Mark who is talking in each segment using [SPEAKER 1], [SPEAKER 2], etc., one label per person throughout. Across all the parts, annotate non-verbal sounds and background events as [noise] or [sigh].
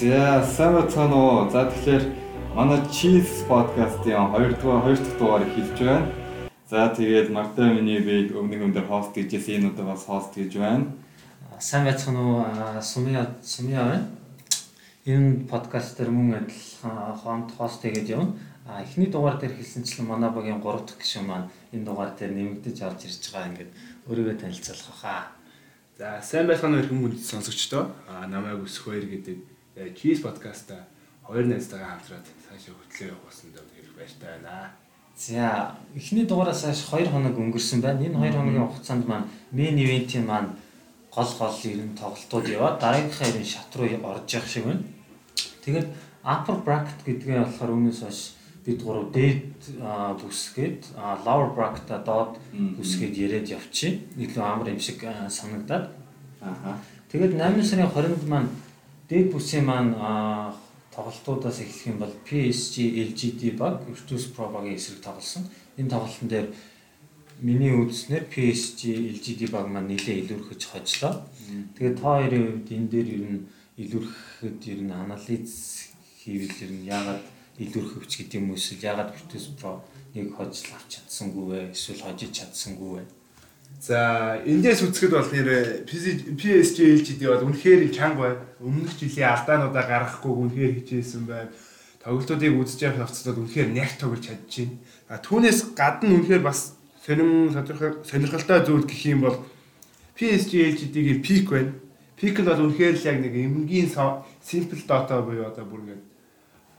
[SPEAKER 1] За сайн байна уу? За тэгэхээр манай Cheese podcast-ийн 2 дугаар 2 дахь дугаарыг хэлж байна. За тэгээд Марта миний би өмнөх өндөр хост гэжээс энэ удаа бас хост гэж байна.
[SPEAKER 2] Сайн байцгаана уу? Сумья Сумья байна. Энэ подкаст дээр мөн адилхан хонд хост хийгээд явна. А эхний дугаар дээр хэлсэнчлэн манай багийн 3 дахь гишүүн маань энэ дугаар дээр нэмэгдэж орж ирж байгаа ингээд өөрийгөө танилцуулах хаа.
[SPEAKER 3] За сайн байцгаана уу хүмүүс сонсогчдоо. А намайг өсөх хоёр гэдэг Cheese podcast-а хоёр найзтайгаа хамтраад цаашаа хөтлөө явуулсан даа хэрэг баяртай байна.
[SPEAKER 2] За эхний дугаараас хойш 2 хоног өнгөрсөн байна. Энэ 2 хоногийн хугацаанд маань main event-ийн маань гол гол ерөн тоглолтууд яваад дараагийнхаа ерөн шат руу орж явах шиг байна. Тэгээд upper bracket гэдгээ болохоор өмнөөс хойш бид гурав дээд бүсгээд lower bracket доод бүсгээд яриад явчих. Илүү амар юм шиг санагдаад. Аа. Тэгээд 8 сарын 20-нд маань дээд бүсийн маань тоглолтуудаас эхлэх юм бол PSG LGD баг Virtus Pro багийн эсрэг тоглосон. Энэ тоглолтын дээр миний үзснээр PSG LGD баг маань нэлээд илүүрхэж хожлоо. Тэгээд та хоёрын хувьд энэ дээр ер нь илүүрхэхэд ер нь анализ хийвэл ер нь яагаад илүүрхөвч гэдэг юм эсвэл ягаад Virtus Pro нэг хожил авч чадсангүй вэ? Эсвэл хожиж чадсангүй вэ?
[SPEAKER 3] За эндээс үзэхэд бол нэр PSG LGD бол үнэхээр чанга бай. Өмнөх жилийн алдаануудаа гаргахгүй үнэхээр хичээсэн байна. Тоглолтуудыг үзэж явах явцдад үнэхээр нягт тоглож чадчихээн. А түүнээс гадна үнэхээр бас сонирн сонирхолтой зүйл гэх юм бол PSG LGD-ийн пик байна. Пик нь бол үнэхээр л яг нэг эмгийн simple data буюу одоо бүр ингээд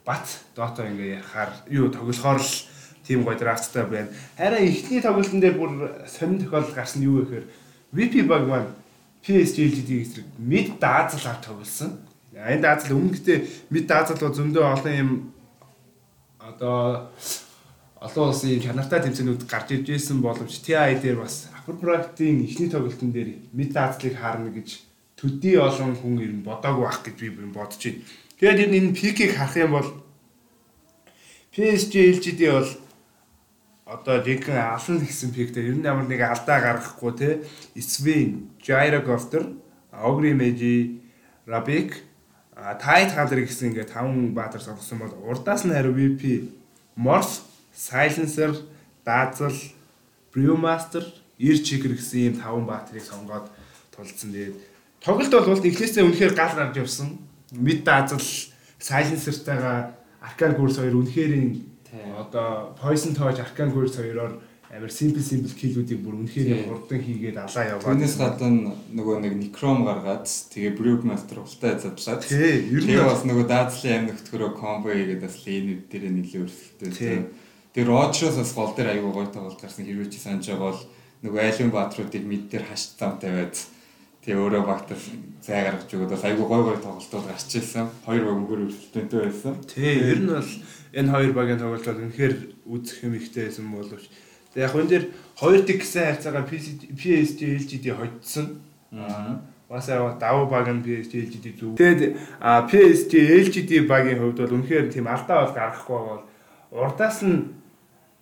[SPEAKER 3] бат доото ингээ ярахаар юу тоглохоор л тийм гоё драфттай байна. Харин эхний тоглолтын дээр бүр сонин тохиолдол гарсан нь юу вэ гэхээр VP баг маань PSG LGD эсрэг мид даазал авч тоглосон. Энэ даазал өмнөдөө мид даазал бол зөндөө олон юм одоо олон улсын чанартай тэмцээнүүд гарч иж байсан боловч TI дээр бас Upper Bracket-ийн эхний тоглолтын дээр мид даазлыг хаарна гэж төдий олон хүн ер нь бодоагүй байх гэж би бодож байна. Тэгээд энэ пикийг харах юм бол PSG LGD бол одоо жинхэнэ алан гэсэн пиктэй ер нь ямар нэг алдаа гаргахгүй те Свин, Gyrogofter, Ogri Meji, Rabik, Tide Hunter гэсэн ингээд таван баатар сонгосон бол урдаас нь хариу VP, Morph, Silencer, Dazzle, Brewmaster, Earchicker гэсэн ийм таван баатрыг сонгоод тулцсан. Тэгээд тоглолт бол эхлээсээ үнэхээр гал гарч явсан mid дазал silencer-тайгаа Arcane Curse хоёр үнэхээр одоо Poison Touch Arcane Curse хоёроор амар simple simple kill-үүдийг бүр үнэхээр хурдан хийгээд алаа яваад.
[SPEAKER 1] Түүнээс гадна нөгөө нэг Necrom гаргаад тэгээ Brewmaster ултай задлаад.
[SPEAKER 3] Тий, ер
[SPEAKER 1] нь бас нөгөө даазлын амь нөхтгөрөө комбо хийгээд бас энэ дээр нэлээд өрсөлдөв. Тэгээ Rodgers бас гол дээр аюу гой тоглолт гарсан хэрвээ чи санаж байгаа бол нөгөө айлын баатруудыг мид дээр хашд зам тавиад Тэгээ өөрөө багтар зай гаргаж өгöd бас айгүй гой гой тоглолтууд гарч ирсэн. Хоёр баг мөнгөөр өрсөлдөөнтэй байсан.
[SPEAKER 3] Тий, ер нь бол энэ хоёр багийн тоглолт бол үнэхээр үзэх юм ихтэй байсан боловч. Тэгээ яг энэ дэр хоёр тэгсэн хайцаагаа PSG LGD хоцсон. Аа. Бас давуу баг нь PSG LGD зүг. Тэгээд PSG LGD багийн хувьд бол үнэхээр тийм алдаа бол гаргахгүй бол урдаас нь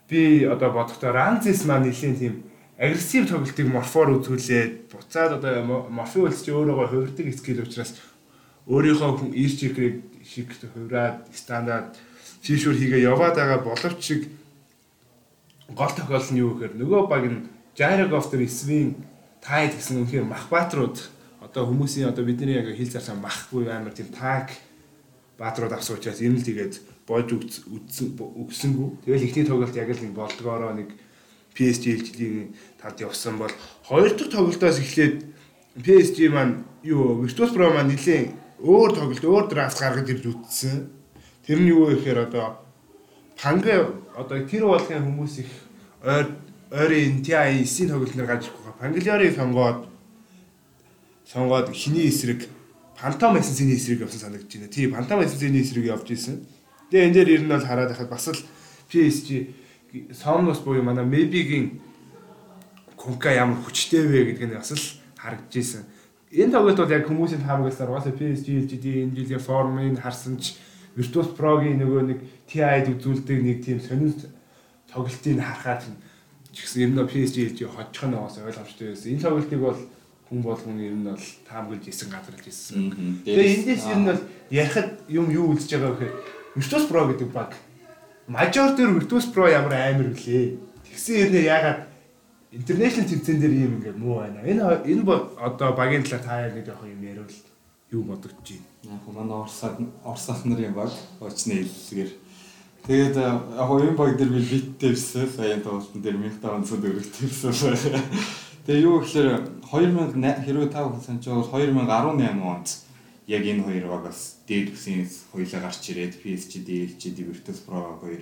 [SPEAKER 3] би одоо бодохдоо Ранзис маань нэлийн тийм агрессив тоглолтыг морфоор үзүүлээд буцаад одоо морфи үлч өөрөөгөө хувирдаг скил учраас өөрийнхөө хүн ирчикрийг шиг хувираад стандарт фишүр хийгээ яваад байгаа боловч шиг гол тохиолдол нь юу гэхээр нөгөө баг нь Жайрогофтер Свин тайд гэсэн үнэхээр махбаатрууд одоо хүмүүсийн одоо бидний яг хил зарсаа махгүй амар тийм таг баатрууд авсан учраас энэ л тэгээд боож өгсөнгүү. Тэгэл ихний тоглолт яг л нэг болдгоороо нэг PSG ээлжлийг тад явсан бол хоёр дахь тоглолтоос эхлээд PSG маань юу Virtus Pro маань нэлийн өөр тоглолт өөр драфт гаргаж ирж үтсэн. Тэр нь юу вэ гэхээр одоо Панга одоо тэр болгын хүмүүс их ойр ойрын TI 9-ийн тоглолтноор гарч ирэх байгаа. Пангалиорыг сонгоод сонгоод хиний эсрэг Пантом эссенсийн эсрэг явсан санагдаж байна. Тий, Пантом эссенсийн эсрэг явж исэн. Тэгээ энэ дээр ер нь бол хараад байхад бас л PSG Somnos буюу манай Maybe-гийн Конка ямар хүчтэй вэ гэдг нь бас л харагдаж ирсэн. Энэ тоглолт бол яг хүмүүсийн таамагласаар угаасаа PSG LGD энэ жилийн формыг харсан ч Virtus Pro-гийн нөгөө нэг TI-д үзүүлдэг нэг тийм сонин тоглолтыг харахад ч гэсэн ер нь PSG LG хоцох нь угаасаа ойлгомжтой байсан. Энэ тоглолтыг бол хүн болгон ер нь бол таамаглаж исэн гадарч исэн. Тэгээ эндээс ер нь бол ярихад юм юу үлдэж байгаа вэ гэхээр Virtus Pro гэдэг баг Major дээр Virtus Pro ямар амар вүлээ. Тэгсэн ер нь ягаад international тэмцээн дээр юм ингээ муу байна. Энэ энэ одоо багийн талаар та яг нэг яг юм яриул юу бодогдож байна.
[SPEAKER 1] Яг манай Орсад Орсах нарын баг очны хэллэгээр Тэгээд яг энэ баг дээр би биттэй ирсэн. Саяын тоглолтын дээр 1500 өргөтэй ирсэн. Тэгээ юу гэхээр 2000 хэрвээ та бүхэн бол 2018 онд яг энэ хоёр багаас дээд бүсийн хоёлаа гарч ирээд PSG, DLG, Virtus Pro хоёр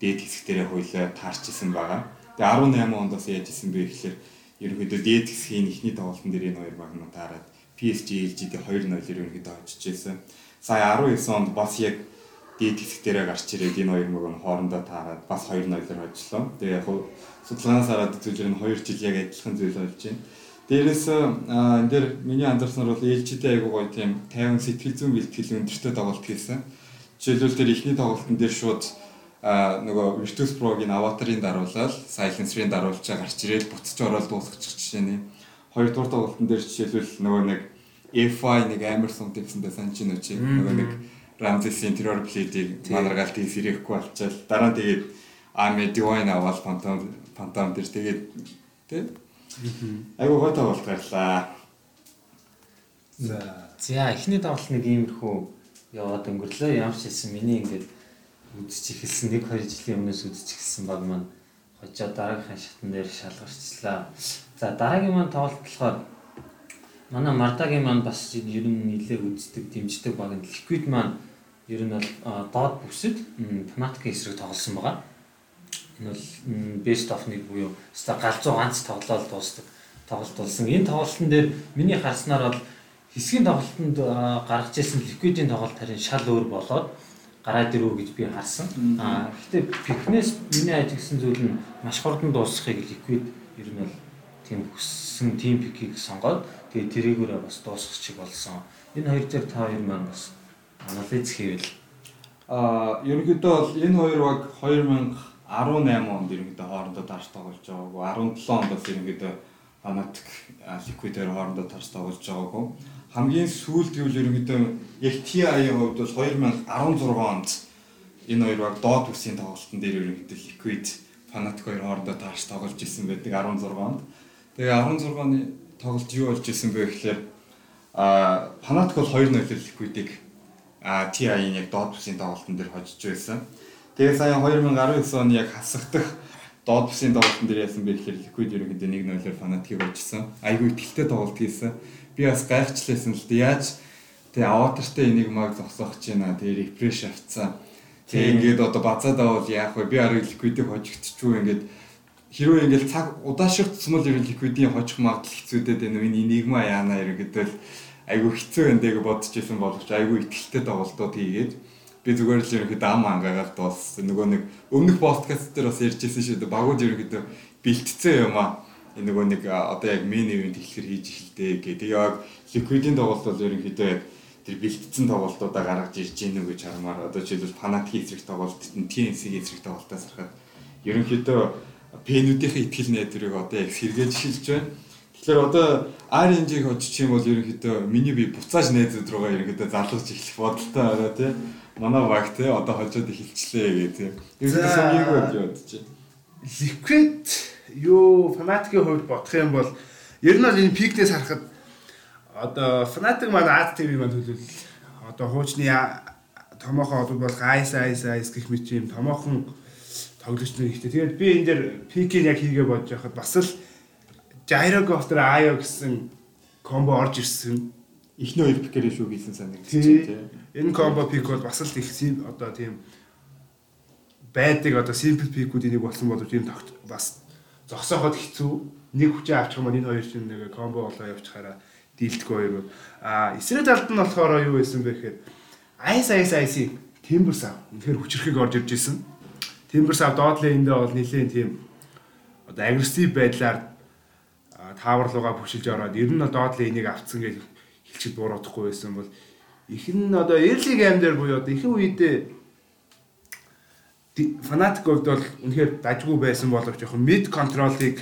[SPEAKER 1] дээд хэсгтэрээ хоёлаа таарч исэн байгаа. Тэгээ 18 онд бас яаж исэн бэ гэхээр ерөнхийдөө дээд хэсгийн ихний тоглолтын дээр энэ хоёр баг нь таарад PSG, LGD 2-0 ерөнхийдөө очиж исэн. Сая 19 онд бас яг дээд хэсгтэрээ гарч ирээд энэ хоёр мөг нь хоорондоо таарад бас 2-0-оор хожлоо. Тэгээ яг судалгаанаас хараад үзвэл энэ 2 жил яг адилхан зүйл болж байна. Дээрээс энэ дээр миний анзаарснаар бол ээлжидээ айгуу гоё тийм 50 сэтгэл зүйн бэлтгэл өндөртэй тоглолт хийсэн. Жишээлбэл тэр ихний тоглолтын дээр шууд а нөгөө Virtus Pro-гийн аватарын даруулаад Silence-ийн даруулж гарч ирээд буцаж ороод дуусгачих жишээний. Хоёрдугаар тоглолтын дээр жишээлбэл нөгөө нэг FI нэг амар сум гэсэн дэ санаж байна чи нөгөө нэг Ramsey-ийн terror play-ийг манаргаалт хийс ирэхгүй болчаал дараа нь тэгээд Ами Divine аваад Phantom Phantom дээр тэгээд тий Айгуу гой тоглолт гарлаа.
[SPEAKER 3] За
[SPEAKER 2] За эхний давалт нэг иймэрхүү яваад өнгөрлөө. Ямар ч хэлсэн миний ингээд үдчих эхэлсэн 1 2 жилийн өмнөөс үдчих эхэлсэн баг маань хожоо дараагийн шатн дээр шалгарчлаа. За дараагийн маань тоглолт болохоор манай Мардагийн маань бас ер нь нэлээд үздэг, дэмждэг баг Liquid маань ер нь бол доод бүсэд Fnatic-ийн эсрэг тоглосон байгаа. Энэ бол best of нэг буюу ста галзуу ганц тоглолт дуусдаг тоглолт болсон. Энэ тоглолтын дээр миний харснаар бол хэсгийн тоглолтод гаргаж ирсэн ликвидийн тоглолт харин шал өөр болоод гараад ирүү гэж би харсан. Аа гэхдээ фитнес миний ажигласан зүйл нь маш хурдан дуусахыг ликвид ер нь бол тийм хүссэн тим пикийг сонгоод тэгээ тэрийгээрээ бас дуусгах чиг болсон. Энэ хоёр дээр та хоёр маань бас анализ хийвэл
[SPEAKER 1] Аа ерөнхийдөө бол энэ хоёр баг 2018 онд ерөнхийдөө хоорондоо дарж тоглож байгаагүй. 17 онд бас ерөнхийдөө Fnatic Liquid-ээр хоорондоо тарж тоглож байгаагүй. Хамгийн сүүлд гэвэл ерөнхийдөө яг TI-ийн хувьд бол 2016 онд энэ хоёр баг доод үсгийн тоглолтын дээр ерөнхийдөө Liquid Fnatic хоёр хоорондоо тарж тоглож исэн байдаг 16 онд. Тэгээ 16 оны тоглолт юу болж исэн бэ гэхээр а Fnatic бол 2-0 Liquid-ийг а TI-ийн яг доод бүсийн тоглолтын дээр хожиж байсан. Тэгээ сая 2019 оны яг хасагдах доод бүсийн тоглолтын дээр яасан бэ гэхээр Liquid ерөнхийдөө 1-0-оор Fnatic-ийг очсон. Айгүй ихтэй тоглолт хийсэн. Би бас гайхчлээсэн л дээ. Яаж тэгээ аватартай энийг маг зогсоох гэж байна. Тэгээ рефреш авцсан. Тэгээ ингээд одоо бацаад авал яах вэ? Би арай Liquid-ийг хожигдчихгүй ингээд хэрвээ ингээд цаг удаашрагдсан бол ерөн Liquid-ийн хожих магадлал хэцүүдэд байна. Энэ enigma яана ерөнхийдөө айгүй хэцүү байна гэж бодож исэн боловч айгүй ихтэй тоглолтууд хийгээд би зүгээр л ерөнхийдөө ам ангаагаар дууссан. Нөгөө нэг өмнөх подкаст дээр бас ярьжсэн шүү дээ. Багууд ерөнхийдөө бэлтцсэн юм аа. Энэ нөгөө нэг одоо яг мен ивент эхлэхэр хийж эхэлдэг гэх. Тэгээ яг Liquid-ийн тоглолт бол ерөнхийдөө яг тэр бэлтцсэн тоглолтуудаа гаргаж ирж гинэ гэж хармаар одоо жишээлбэл Fnatic эсрэг тоглолт, TNC эсрэг тоглолтоос харахад ерөнхийдөө пенүүдийн ихтгэл найдварыг одоо яг сэргээж эхэлж байна. Тэгэхээр одоо RNG-г хожиж юм бол ерөнхийдөө миний би буцааж найзууд руугаа ерөнхийдөө зарлаж эхлэх бодолтой байгаа тийм. Манай баг те одоо хожоод эхэлчлээ гэх тийм. Ерөнхийдөө сумгийг болж бодож байна.
[SPEAKER 3] Liquid юу Fnatic-ийн хувьд бодох юм бол ер нь бол энэ пикнээс харахад одоо Fnatic маань Аз TV маань төлөв одоо хуучны томоохон одоо бол Ice Ice Ice гэх мэт юм томоохон тоглогч нар ихтэй. Тэгээд би энэ дэр пикийг яг хийгээ бодож байхад бас л Gyro Ghoster Ayo гэсэн комбо орж ирсэн.
[SPEAKER 1] Эхний хоёр пикэрээ шүү
[SPEAKER 3] Тий.
[SPEAKER 1] байна тийм.
[SPEAKER 3] Энэ комбо пик бол бас л их одоо тийм байдаг одоо simple пикүүдийн нэг болсон боловч энэ тогт бас зогсооход хэцүү. Нэг хүчээ авчих юм энэ хоёр чинь нэг комбо болоо явчихаараа дийлдэхгүй хоёр бол а эсрэг талд нь болохоор юу байсан бэ гэхээр Ice Ice Ice Timbers ав. Үнэхээр хүчрэхийг орж ирж исэн. Timbers ав доод лейндээ бол нэлийн тийм одоо агрессив байдлаар таавар руугаа бүшилж ороод ер нь доод лейнийг авцсан гэж хэлчихэд буурахгүй байсан бол их нь одоо early game дээр буюу одоо ихэнх үедээ фанатик хувьд бол үнэхээр дажгүй байсан боловч яг mid control-ыг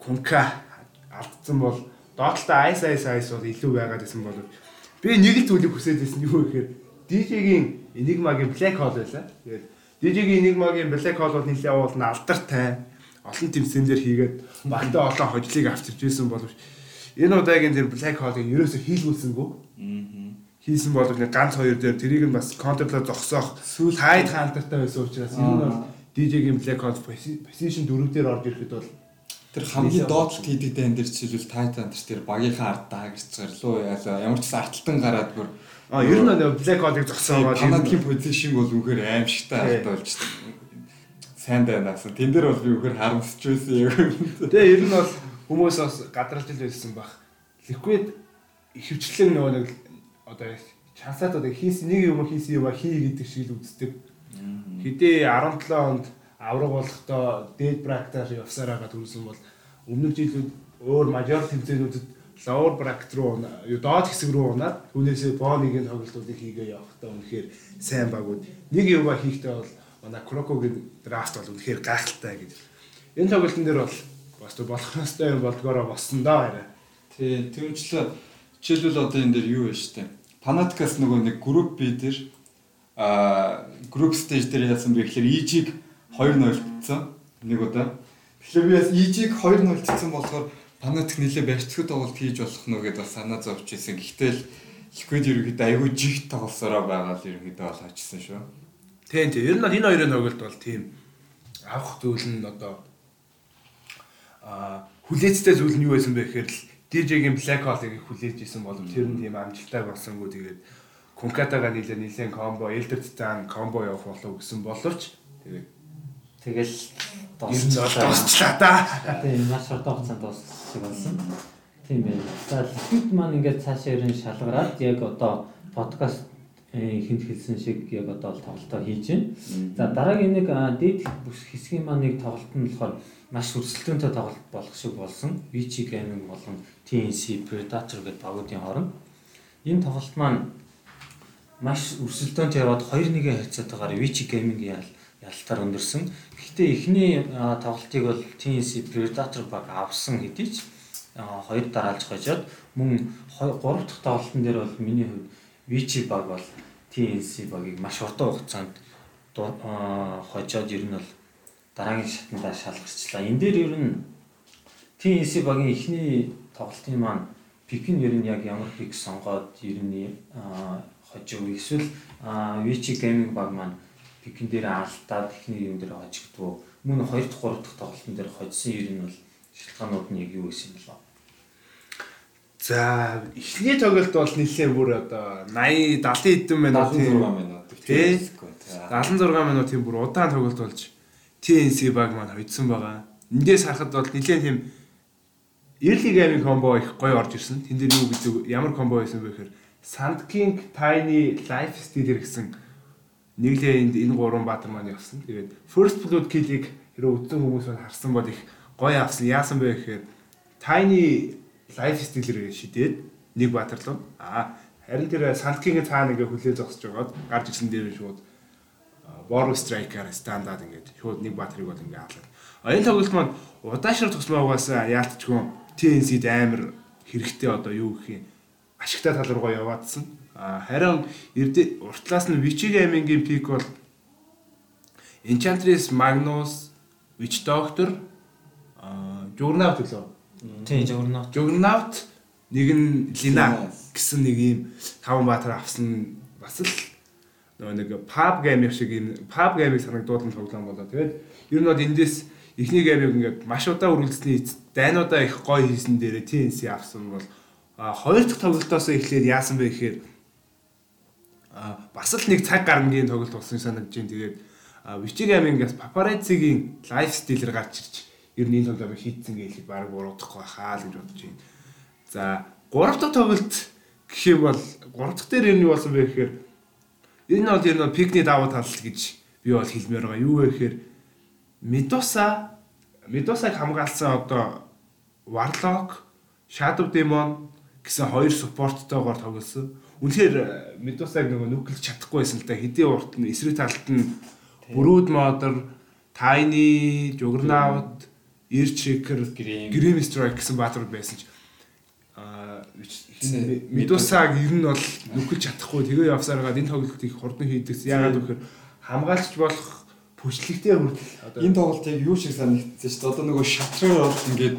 [SPEAKER 3] Кунка алдсан бол доотлоо айс айс айс бол илүү байгаад байсан болов. Би нэг л зүйлийг хүсэж байсан юу гэхээр DJ-гийн Enigma-гийн Black Hole байлаа. Тэгээд DJ-гийн Enigma-гийн Black Hole бол нэлээд уулна алдартай. Олон тэмцээнээр хийгээд багтаа олон хожлыг авчирч байсан боловч энэ удаагийн тэр Black Hole-ыг ерөөсөө хийлгүүлсэнгүй. Хийсэн болов нэг ганц хоёр дээр тэрийг нь бас контрлоо зогсоох сүүл хайд хаалдартай байсан учраас энэ нь бол DJ-гийн Black Hole position 4 дээр орж ирэхэд бол
[SPEAKER 1] Тэр хамгийн доотлолт хийдэг дан дээр жишээлбэл Titan дээр багийнхаа ард даагч зарлуу яалаа ямар ч арталтан гараад бүр
[SPEAKER 3] А ер нь нэг Black Hole-ыг зогсоогоод
[SPEAKER 1] Панадгийн позишн бол үнэхээр аимшигтай алдуулж сайн байнаас. Тэн дээр бол би үнэхээр харамсч байсан яг.
[SPEAKER 3] Тэгээ ер нь бол хүмүүс бас гадралж л байсан баг. Liquid хөвчлэн нөгөө нэг одоо чансаад одоо хийсэн нэг юм хийсэн юм хий гэдэг шиг л үздэг. Хэдий 17 онд авраг болохдоо дээд брактаар явсаар байгаа төрсэн бол өмнөх жилүүд өөр мажор тэмцээнүүдэд lower bracket руу юу доод хэсэг рүү унаад түүнээсээ бооныгийн тоглолтуудыг хийгээ явахдаа үнэхээр сайн багууд нэг юугаа хийхдээ бол манай Крокогийн драфт бол үнэхээр гайхалтай гэж. Энэ тоглолтын дээр бол бас болох настай юм болдгоороо болсон доо арай.
[SPEAKER 1] Тий, тэгвчлээ жишээлбэл одоо энэ дээр юу вэ штэ. Panathinaikos нөгөө нэг групп B дээр а групп стейж дээр яасан бэ гэхээр EG-г 2-0 битсэн нэг удаа. Тэгэхээр би бас EG-г 2-0 битсэн болохоор Панатик нэлээ барьцгүй тоглолт хийж болох нөө гэдээ бас санаа зовж исэн. Гэхдээ л Liquid ерөнхийдөө айгүй жигт тоглосороо байгаа л ерөнхийдөө бол очсон шүү.
[SPEAKER 3] Тийм тийм. Ер нь энэ хоёрын тоглолт бол тийм авах зүйл нь одоо а хүлээцтэй зүйл нь юу байсан бэ гэхээр л DJ-гийн Black Hole-ыг хүлээж исэн болов тэр нь тийм амжилттай болсонгүй тэгээд Конкатагаа нийлээ нийлэн комбо, Elder Titan комбо явах болов гэсэн боловч тэгээд
[SPEAKER 2] тэгэл
[SPEAKER 3] дуусчлаа да.
[SPEAKER 2] Тийм маш хурдан хугацаанд дуусчих болсон. Тийм байна. За Liquid маань ингээд цаашаа ерэн шалгараад яг одоо подкаст хинт хэлсэн шиг яг одоо тоглолтоо хийж байна. За дараагийн нэг дээд хэсгийн маань нэг тоглолт нь болохоор маш өрсөлдөөнтэй тоглолт болох шиг болсон. VC Gaming болон TNC Predator гэдэг багуудын хооронд. Энэ тоглолт маань маш өрсөлдөөнтэй яваад 2-1 харьцаатайгаар VC Gaming-ийн ялтаар өндөрсөн. Гэхдээ эхний тоглолтыг бол TNC Predator баг авсан хэдий ч хоёр дараалж хожоод мөн гурав дахь тоглолтын дээр бол миний хувьд VC баг бол TNC багийг маш уртаа хугацаанд хожоод ер нь бол дараагийн шатндаа шалгарчлаа. Энэ дээр ер нь TNC багийн эхний тоглолтын маань пик нь ер нь яг ямар пик сонгоод ер нь хожив эсвэл VC Gaming баг маань пикэн дээр алдаад эхний юм дээр хожигдвоо. Мөн 2 дахь 3 дахь тоглолтын дээр хожсон ер нь бол шалтгаанууд нь яг юу гэсэн юм болоо.
[SPEAKER 3] За эхний тоглолт бол нэлээд бүр одоо 80 70 хэдэн минут
[SPEAKER 1] 76 минут
[SPEAKER 3] тий 76 минут тийм бүр удаан тоглолт болж TNC баг маань хоцсон байгаа. Эндээс харахад бол нэлээд тийм early game combo их гоё орж ирсэн. Тэн дээр юу гэдэг ямар combo байсан бэ гэхээр Sand King, Tiny, Life Stealer гэсэн нэглээ энд энэ гурван баатар маань явсан. Тэгээд First Blood Kill-ийг хэрэг үтсэн хүмүүс маань харсан бол их гоё авсан. Яасан бэ гэхээр Tiny Life Stealer шидээд нэг баатарлав. Аа харин тэр King-ийн цаана ингээ хүлээ зогсож байгаад гарч ирсэн дээр шууд War Striker стандарт ингээд шууд нэг баатрыг бол ингээд хаалаа. Энэ тоглолт маань удаашрах тусмаа угаасаа яалтчгүй TNC-д амар хэрэгтэй одоо юу гэх юм ашигтай тал руугаа яваадсан. А харин эрдэ уртлаас нь Witch Gaming-ийн пик бол Enchantress Magnus, Witch Doctor, а Juggernaut лөө.
[SPEAKER 2] Тийм Juggernaut.
[SPEAKER 3] Juggernaut нэг нь Lina гэсэн нэг юм таван баатар авсан бас л нөгөө нэг pub game шиг юм pub game-ийг санагдуулан тоглоом болоо. Тэгээд ер нь бол эндээс эхний game-ийг ингээд маш удаа үргэлжлэсний дайнуудаа их гоё хийсэн дээрээ TNC авсан бол хоёр дахь тоглолтоос эхлээд яасан бэ гэхээр бас л нэг цаг гарангийн тоглолт болсон санагдаж байна. Тэгээд Gaming-аас Paparazzi-гийн live stealer гарч ирж ер нь энэ тоглоомыг хийцэн гэлээ баг буруудахгүй хаа л гэж бодож байна. За гурав дахь тоглолт гэх юм бол гурав дахь дээр ер нь юу болсон бэ гэхээр Энэ бол ер нь пикний давуу тал гэж би бол хэлмээр байгаа. Юу вэ гэхээр Medusa Medusa-г хамгаалсан одоо Warlock, Shadow Demon гэсэн хоёр supporттойгоор тоглосон. Үнэхээр Medusa-г нөгөө нүклж чадахгүй байсан л да. Хэдийн урт нь эсрэг талд нь Brood Mother, Tiny, Juggernaut, Earthshaker, Grim Strike гэсэн бааtruуд байсан ч Медусаг ер нь бол нүхэлж чадахгүй тэгээ явсараад энэ тоглолтыг хурдан хийдэгс. Яагаад гэвэл хамгаалч болох пүчлэгтэй хүртэл
[SPEAKER 1] одоо энэ тоглолтыг юу шиг санагдсан шүү дээ. Одоо нөгөө шатраар бол ингээд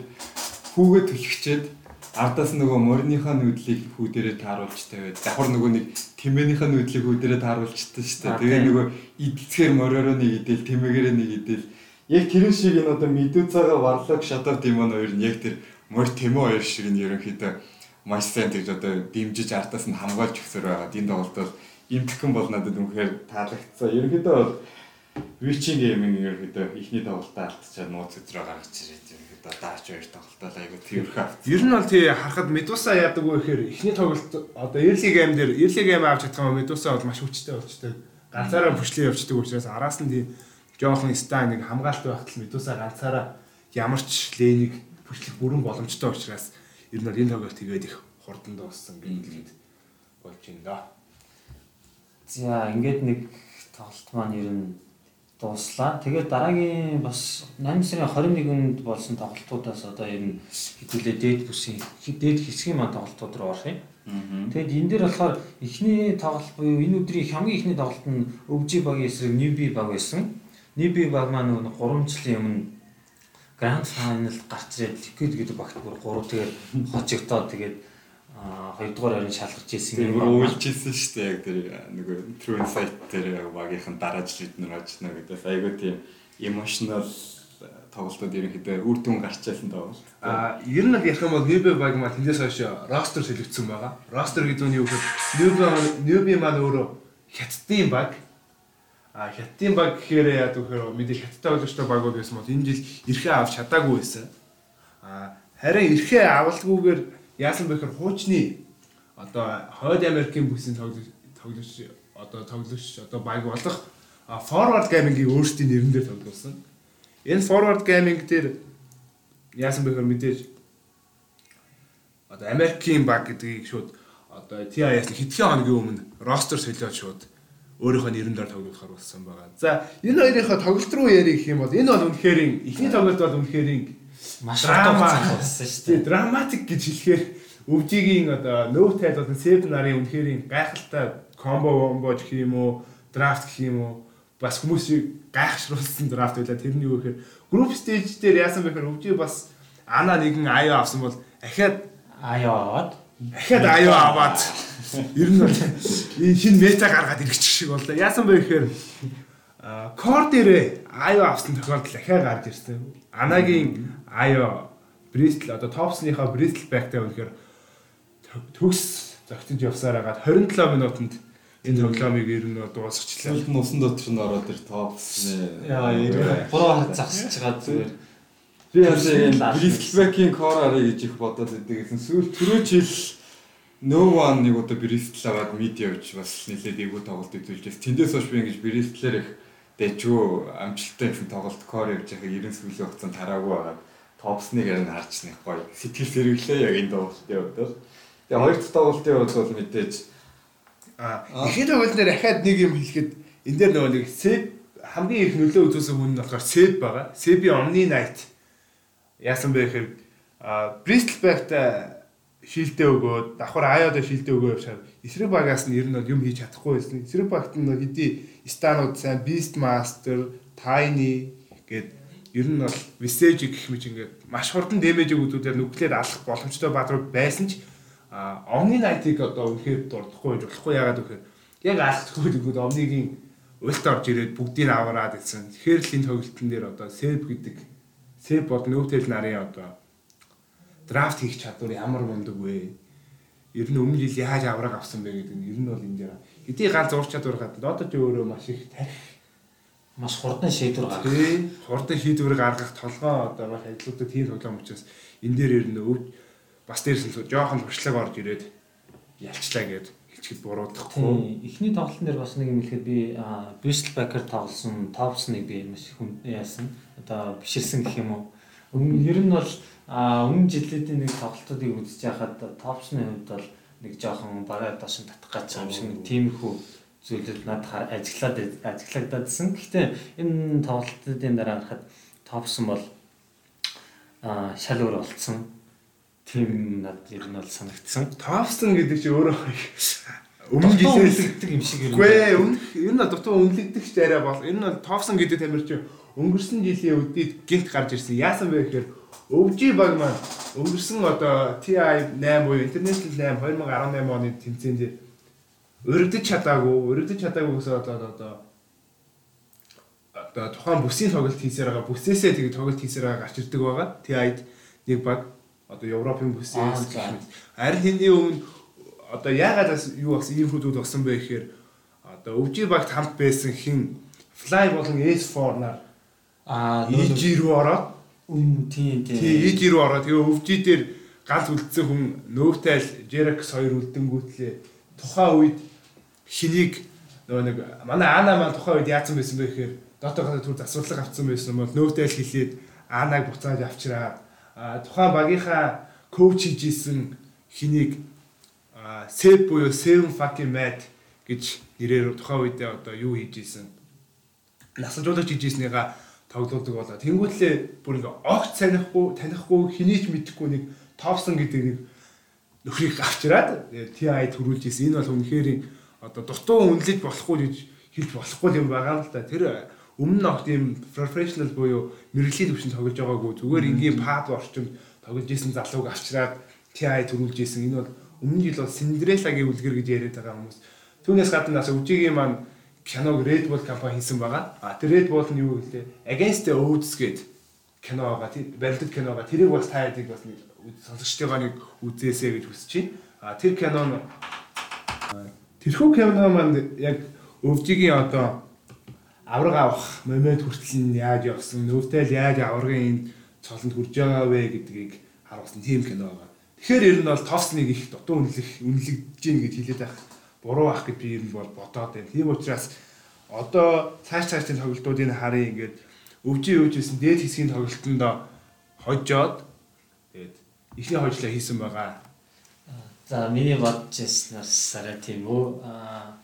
[SPEAKER 1] хүүгээ төлөвчээд ардаас нөгөө морийнхаа нүүдлийг хүү дээрээ тааруулж тавиад давхар нөгөө нэг тэмээнийхээ нүүдлийг хүү дээрээ тааруулчихдээ шүү дээ. Тэгээ нөгөө идэлцгээр мориороо нэг идэл тэмээгээрээ нэг идэл яг тэрэн шиг энэ одоо медузаага варлаг шатав димон хоёр нь яг тэр морь тэмээ хоёр шиг нь ерөнхийдөө маш сайн тэгж одоо дэмжиж ардаас нь хамгаалж өгсөр байгаа. Энэ тоглолт бол имтгэн бол надад үнэхээр таалагдсан. Ерөнхийдөө бол Вичинг гейминг ерөөдөө ихний тоглолтоо алдчихад нууц өдрөө гаргаж ирээд ерөөдөө даач хоёр тоглолтоо айгу тэрхүү авт.
[SPEAKER 3] Ер нь бол тий харахад Медуса яадаг вэ гэхээр ихний тоглолт одоо early game дээр early game авч чадсан ба Медуса бол маш хүчтэй болчтой. Ганцаараа пүшлээ явчихдаг учраас араас нь тий жоохон ста нэг хамгаалт байхад л Медуса ганцаараа ямар ч лэнийг пүшлэх бүрэн боломжтой учраас ер нь бол энэ тоглолт тэгээд их хурдан дууссан гэдэг болж байна да.
[SPEAKER 2] За ингээд нэг тоглолт маань ер нь дууслаа. Тэгээд дараагийн бас 8 сарын 21-нд болсон тоглолтуудаас одоо ер нь хэдүүлээ дээд бүсийн дээд хэсгийн маань тоглолтууд руу орох юм. Тэгэд энэ дээр болохоор эхний тоглолт буюу энэ өдрийн хамгийн эхний тоглолт нь өвжи багийн эсрэг Ньюби баг байсан. Ньюби баг маань нөгөө 3 жилийн өмнө Гранд Файналд гарч ирээд Liquid гэдэг багт бүр 3 тэгээд [laughs] хожигдоод тэгээд хоёрдугаар орон шалгаж ирсэн
[SPEAKER 1] юм байна. Үйлчилсэн шүү дээ яг тэр нөгөө True Insight тэр багийнхан дараа жил эднэр очно гэдээс айгүй тийм emotional тоглолтууд ерөнхийдөө үр дүн гарчаасан даа.
[SPEAKER 3] А ер нь ярих юм бол Newbie баг маань тэндээс хойш ростер солигдсон байгаа. Ростер гэдэг нь юу гэхээр Newbie Newbie маань өөрөө хятадын баг. А хятадын баг гэхээр яа гэхээр мэдээ хятадтай боловчтой багууд байсан бол энэ жил эрхээ авч чадаагүй байсан. А харин эрхээ авалгүйгээр яасан бэ гэхээр хуучны одоо хойд Америкийн бүсийн тоглогч тоглогч одоо тоглогч одоо баг болох forward gaming-ийн өөрсдийн нэрэн дээр тоглосон. Энэ forward gaming дээр яасан бэ гэхээр мэдээж одоо Америкийн баг гэдгийг шууд одоо TIS хэдхэн хоногийн өмнө ростер солиод шууд өөрийнхөө нэрэн дээр тоглохоор болсон байгаа. За энэ хоёрынхаа тоглолт руу ярих юм бол энэ бол үнэхээр ихний тоглолт бол үнэхээр
[SPEAKER 2] маш драма болсон шүү дээ.
[SPEAKER 3] Драматик гэж хэлэхээр өвжигийн одоо нөв тайлд болон сев нарын үнэхээр гайхалтай комбо комбо гэх юм уу, драфт гэх юм уу бас хүмүүсийг гайхшруулсан драфт байлаа. Тэрний юу гэхээр групп стейж дээр яасан бэхээр өвжи бас ана нэгэн аяа авсан бол ахиад
[SPEAKER 2] аяа аваад
[SPEAKER 3] ахиад аяа аваад ер нь энэ хин мета гаргаад ирэх шиг боллоо. Яасан бэ гэхээр кор дээрээ аяа авсан тохиолдол ахиа гарч ирсэн. Анагийн аяа Бристл одоо топсныхаа Бристл байгтай үнэхээр төгс зогтөнд явсаар хагаад 27 минутанд энэ тоглоомыг ер нь дуусгачлаа.
[SPEAKER 1] Нь усан дотор нь ороод ир топсны
[SPEAKER 2] яа 3 хар загсаж байгаа зүгээр.
[SPEAKER 1] Би яасан Бристлбекийн кор арай гэж их бодоод байдаг гэсэн. Сүүл түрүү жил No one нэг удаа Бристл аваад мид явж бас нэлээд эвгүй тоглолт үзүүлжээс. Тэндээс хойш би ингэж Бристлэр их дэжгүй амжилттай гэсэн тоглолт кор явж байхад 90 сүүлийн хугацаанд тараагүй байгаа. Топсныг ярин харж нэг гоё сэтгэл сэргэлээ яг энэ тоглолтын хувьд. Тэгээ хоёр дахь тоглолтын хувьд бол мэдээж
[SPEAKER 3] а ихэнх тоглолт дээр ахаад нэг юм хэлэхэд энэ дээр нөгөө нэг сэп хамгийн их нөлөө үзүүлсэн хүн нь болохоор сэп байгаа. Сэби Omni Night яасан бэ гэхээр Bristleback-та шилдэ өгөөд давхар аяада шилдэ өгөө явшаад эсрэг багаас нь ер нь юм хийж чадахгүй байсан. Эсрэг багт нь хэдий станууд сайн Beastmaster, Tiny гээд ер нь бол Visage гэх мэт ингээд маш хурдан дэмэжийг үзүүлээд нүглээр алах боломжтой баадрууд байсан ч Omni Knight-ыг одоо үнэхээр дурдахгүй байж болохгүй яагаад гэхээр яг алахгүй нь Omni-гийн уйлт орж ирээд бүгдийг аваад гэсэн. Тэгэхээр л энэ тоглолтын дээр одоо Save гэдэг Save бол нөөтэл нарын одоо драфт хийх чадвар ямар мундаг вэ? Ер нь өмнө жил яаж авраг авсан бэ гэдэг нь ер нь бол энэ дээр хэдий ганц уур чадвар хатад одоо ч өөрөө маш их тарих
[SPEAKER 2] маш хурдан шийдвэр гаргах.
[SPEAKER 3] Тий. Хурдан шийдвэр гаргах толгоо одоо маш ажлуудад тийм тоглоом учраас энэ дээр ер нь өв бас дээрсэн жоохон туршлага орж ирээд ялчлаа гэд хэлчихэд буруудахгүй.
[SPEAKER 2] Эхний тоглолтын дээр бас нэг юм хэлэхэд би Bristol Backer тоглосон Topps-ыг би маш хүн яасан. Одоо биширсэн гэх юм уу. Ер нь бол өмнө жилүүдийн нэг тоглолтуудыг үзэж байхад топсны хувьд бол нэг жоохон бараа дашин татах гэж юм шиг нэг тиймэрхүү зүйлүүд надад ажиглаад ажиглагдаадсэн. Гэхдээ энэ тоглолтуудын дараа харахад топсон бол а шал өөр болцсон. тим над ер нь бол санагдсан.
[SPEAKER 3] Товсон гэдэг чи өөрөө өмнө жилээс
[SPEAKER 2] юм шиг.
[SPEAKER 3] Үгүй ээ, өмнө ер нь дутуу үнэлэгдэг ч арай бол ер нь бол Товсон гэдэг тамир чи өнгөрсөн жилийн үдид гинт гарч ирсэн. Яасан бэ гэхээр өвжи баг маань өнгөрсөн одоо TI 8 буюу International 8 2018 оны тэмцээнд өргөдөж чадаагүй, өргөдөж чадаагүй гэсэн одоо одоо одоо тухайн бүсийн тоглолт хийсээр байгаа бүсээсээ тэгээ тоглолт хийсээр байгаа гарч ирдэг байгаа. TI-д нэг баг одоо Европын бүсээс. Харин тэний өмнө одоо яагаад бас юу болсон ийм хүмүүс болсон бэ гэхээр одоо өвжи багт хамт байсан хин Fly болон S4 нар
[SPEAKER 2] Аа
[SPEAKER 3] EG рүү ороод
[SPEAKER 2] үн тийм
[SPEAKER 3] тий
[SPEAKER 2] тийм.
[SPEAKER 3] EG рүү ороод тэгээ өвжи дээр ганц үлдсэн хүн нөөтэй л Jerex хоёр үлдэнгүүтлээ тухайн үед хэнийг нөгөө нэг манай Ана маань тухайн үед яатсан байсан бэ гэхээр дотоогоо түр засварлага авцсан байсан бол нөөтэй л хэлээд Анаг буцааж авчираа тухайн багийнхаа коуч хийжсэн хэнийг Сэп буюу Seven fucking mad гэж нэрээр тухайн үед одоо юу хийжсэн насажуулагч хийжснийга тоглоулдаг болоо. Тэнгүүтлээ бүр ингээ огт танихгүй, танихгүй, хэнийг ч мэдэхгүй нэг топсон гэдэг нэг нөхрийг авчираад TI төрүүлж ирсэн. Энэ бол үнэхээр одоо дутуу үнэлж болохгүй гэж хэлж болохгүй юм байгаа л да. Тэр өмнө нь огт ийм professional буюу мэрэгжлийн төвшөнд тоглож байгаагүй зүгээр ингийн pub орчинд тоглож исэн залууг авчираад TI төрүүлж исэн. Энэ бол өмнө жил бол Cinderella-гийн үлгэр гэж яриад байгаа хүмүүс. Түүнээс гадна бас өвжигийн маань киног Red Bull компани хийсэн байгаа. А тэр Red Bull нь юу гэлээ? Against the Odds гэдэг кино байгаа. Тэр барилдад кино байгаа. Тэрийг бас та ядыг бас сонсогчтойгоо нэг үзээсэй гэж хүсэж байна. А тэр кино нь тэрхүү кино маань яг өвжигийн одоо авраг авах момент хүртэл нь яаж явсан, нөвтэй л яаж аврагын энэ цолонд хүрж байгаа вэ гэдгийг харуулсан тийм кино байгаа. Тэгэхээр ер нь бол товсныг их дутуу үнэлэх, үнэлэгдэж гин гэж хэлээд байх буруу ах гэж би ер нь бол бодоод байна. Тийм учраас одоо цааш цаашдын тоглолтуудыг харъя ингээд өвжи өвжсэн дээд хэсгийн тоглолтонд хожоод тэгээд ихний хожлоо хийсэн байгаа.
[SPEAKER 2] За миний бодож ирснээс арай тийм үү. Аа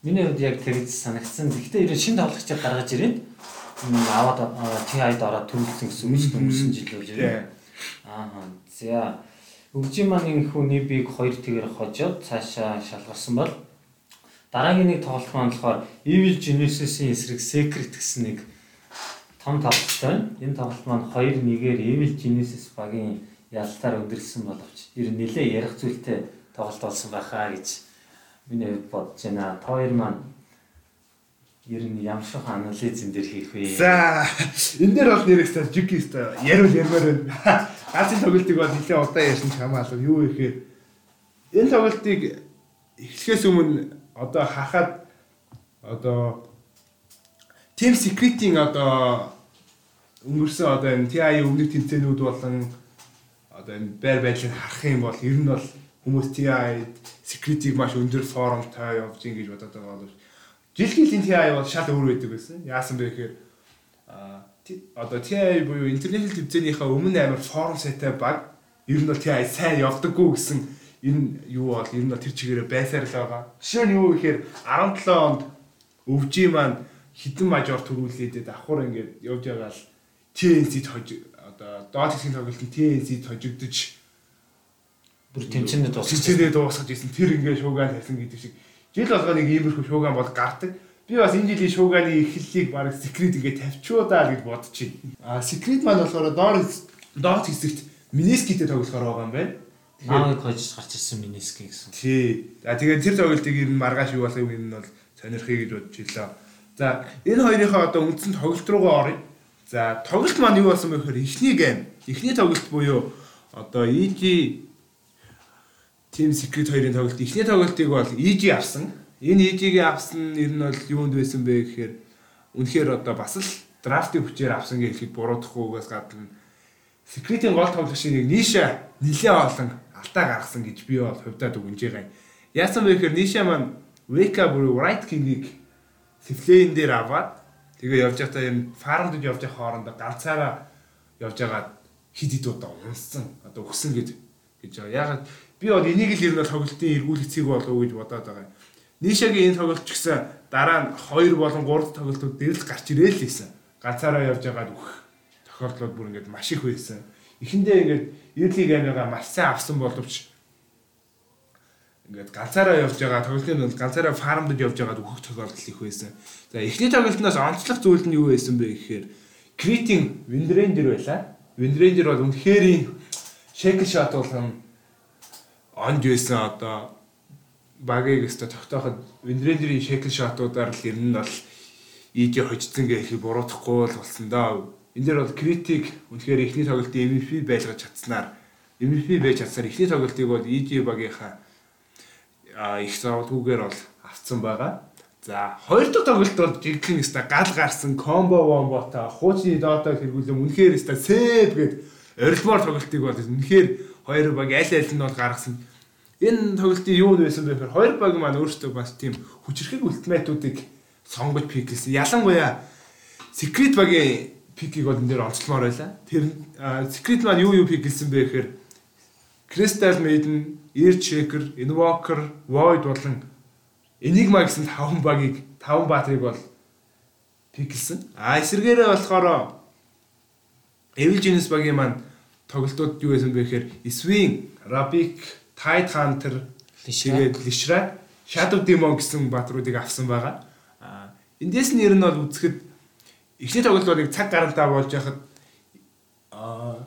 [SPEAKER 2] миний хувьд яг тэгж санагдсан. Гэхдээ ер нь шинэ тоглогчид гаргаж ирээд аваад TI-д ороод төрүүлсэн гэсэн үг шүү дээ өнгөрсөн жил үл
[SPEAKER 3] Тийм.
[SPEAKER 2] Аа. За өвжин маань энэ хүний бийг хоёр тэгэр хожоод цаашаа шалгарсан бол дараагийн нэг тоглолт маань болохоор Evil Genesis-ийн эсрэг Secret гэсэн нэг том тоглолт байна. Энэ тоглолт маань 2-1-ээр Evil Genesis багийн ялтаар өндөрсөн боловч ер нь нэлээ ярих зүйлтэй тоглолт болсон байхаа гэж миний хувьд бодож байна. Та хоёр маань ер нь ямар шиг анализэн дээр хийх вэ?
[SPEAKER 3] За энэ дээр бол нэрээс жиг өстой ярил ярмаар байна. Ганцын тоглолтыг бол нэлээд удаан ярьсан ч хамаагүй юу ихээр энэ тоглолтыг эхлэхээс өмнө одоо харахад одоо Team Secret-ийн одоо өнгөрсөн одоо энэ TI өмнөх тэмцээнүүд болон одоо энэ байр байдлыг харах юм бол ер нь бол хүмүүс TI Secret-ийг маш өндөр формтой явж ин гэж бодоод байгаа боловч жилгийн TI бол шал өөр байдаг байсан. Яасан бэ гэхээр одоо TI буюу интернэшнл тэмцээнийхээ өмнө амар форм сетэй баг ер нь бол TI сайн явдаггүй гэсэн энэ юу бол ер нь тэр чигээрээ байсаар л байгаа. Жишээ нь юу гэхээр 17 онд өвжи маань хідэн мажор төрүүлээд давхар ингээд явж байгаа л TNC-д одоо доод хэсгийн тоглолтын TNC-д хожигдож
[SPEAKER 2] бүр тэмцээнд дуусах.
[SPEAKER 3] цэцэнээ дуусгаж исэн тэр ингээд шуугаан тавьсан гэдэг шиг жил болгоо нэг иймэрхүү шуугаан бол гардаг. Би бас энэ жилийн шуугааны эхлэлийг баг секрет ингээд тавьчуу даа гэж байна. А секрет маань болохоор доор доод хэсэгт минискитэй тоглохоор байгаа юм байна.
[SPEAKER 2] Нааг хожиж гарч ирсэн миниски гэсэн.
[SPEAKER 3] Тий. За тэгээд тэр тоглолтыг ер нь маргааш юу болох юм энэ нь бол сонирхъя гэж бодож илаа. За энэ хоёрынхаа одоо үндсэн тоглолт руугаа оръё. За тоглолт маань юу болсон бэ гэхээр эхний гейм. Эхний тоглолт буюу одоо EG Team Secret хоёрын тоглолт. Эхний тоглолтыг бол EG авсан. Энэ EG-ийг авсан нь ер нь бол юунд байсан бэ гэхээр үнэхээр одоо бас л драфтын хүчээр авсан гэж хэлэхэд буруудахгүйгээс гадна Secret-ийн гол тоглогчийн нэг Ниша нилээ олон алтаа гаргасан гэж би бол хувьдаа дүгнэж байгаа. Яасан бэ гэхээр Ниша маань Weka бүр White King-ийг Siflane дээр аваад тэгээ явж байхдаа юм фармд явж байх хоорондоо ганцаараа явж байгаа хид хид удаа унсан одоо өгсөн гэж гэж байгаа. Ягаад би бол энийг л ер нь тоглолтын эргүүл эцэг болов гэж бодоод байгаа юм. Нишагийн энэ тоглолт ч гэсэн дараа нь 2 болон 3 тоглолтууд дээр л гарч ирээл лээсэн. Ганцаараа явж байгаад үх тохиолдлууд бүр ингээд маш их байсан. Эхэндээ ингээд Early game-гаа маш сайн авсан боловч ингээд ганцаараа явж байгаа тоглолтын бол ганцаараа фармд явж байгаад өөхөх тохиолдол их байсан. За эхний тоглолтноос онцлог зүйл нь юу байсан бэ гэхээр критинг Windranger байлаа. Windranger бол үнэхээр шекл шот болгон онд байсан одоо багийг өстө тогтооход Windranger-ийн шекл шотуудаар л ер нь бол ийг хожицсан гэх буруутахгүй л болсон доо. Энд дээр бол критик үнэхээр эхний тоглолтын MVP байлгаж чадсанаар MVP байж чадсаар эхний тоглолтыг бол EG багийнхаа их завдгүйгээр бол авцсан байгаа. За хоёр дахь тоглолт бол жиглэн өста гал гарсан комбо вомбота хуучны доодоо хэрэгүүлэн үнэхээр өста сэв гээд орилмоор тоглолтыг бол үнэхээр хоёр баг аль аль нь бол гаргасан. Энэ тоглолтын юу нь байсан бэ гэхээр хоёр баг маань өөрсдөө бас тийм хүчрхэг ультиматуудыг сонгож пиклсэн. Ялангуяа Secret багийн пикийг бол энэ дээр онцлмоор байлаа. Тэр Secret маань юу юу пиклсэн бэ гэхээр Crystal Maiden, Ear Shaker, Invoker, Void болон Enigma гэсэн таван багийг таван баатрийг бол пиклсэн. А эсвэргээрээ болохоор Evil Genius багийн маань тоглолтууд юу байсан бэ гэхээр Swing, Rabik, Tide Hunter, тэгээд Lishra, Shadow Demon гэсэн баатруудыг авсан байгаа. А эндээс нь ер нь бол үзэхэд эхний тоглолтуудыг цаг гарантаа болж яхад а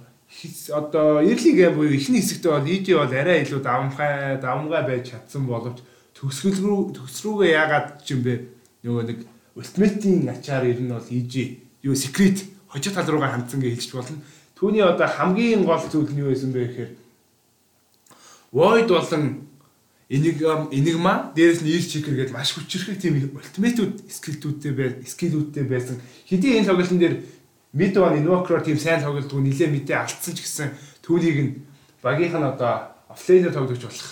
[SPEAKER 3] одоо early game буюу эхний хэсэгтээ бол EG бол арай илүү давмгай давмгай байж чадсан боловч төгсгөл рүү төгс рүүгээ яагаад ч юм бэ нөгөө нэг ultimate-ийн ачаар ер нь бол EG юу secret хожид тал руугаа хандсан гэж хэлж болно. Түүний одоо хамгийн гол зүйл нь юу байсан бэ гэхээр Void болон Enigma дээрээс нь Ear Checker гэдэг маш хүчрхэг тийм ultimate-үүд скиллүүдтэй бай скиллүүдтэй байсан. Хэдий энэ тоглолтын дээр Мид он Invoker тийм сайн тоглолтгүй нилээ мэдээ алдсан ч гэсэн түүнийг нь багийнх нь одоо офлейнер тоглож болох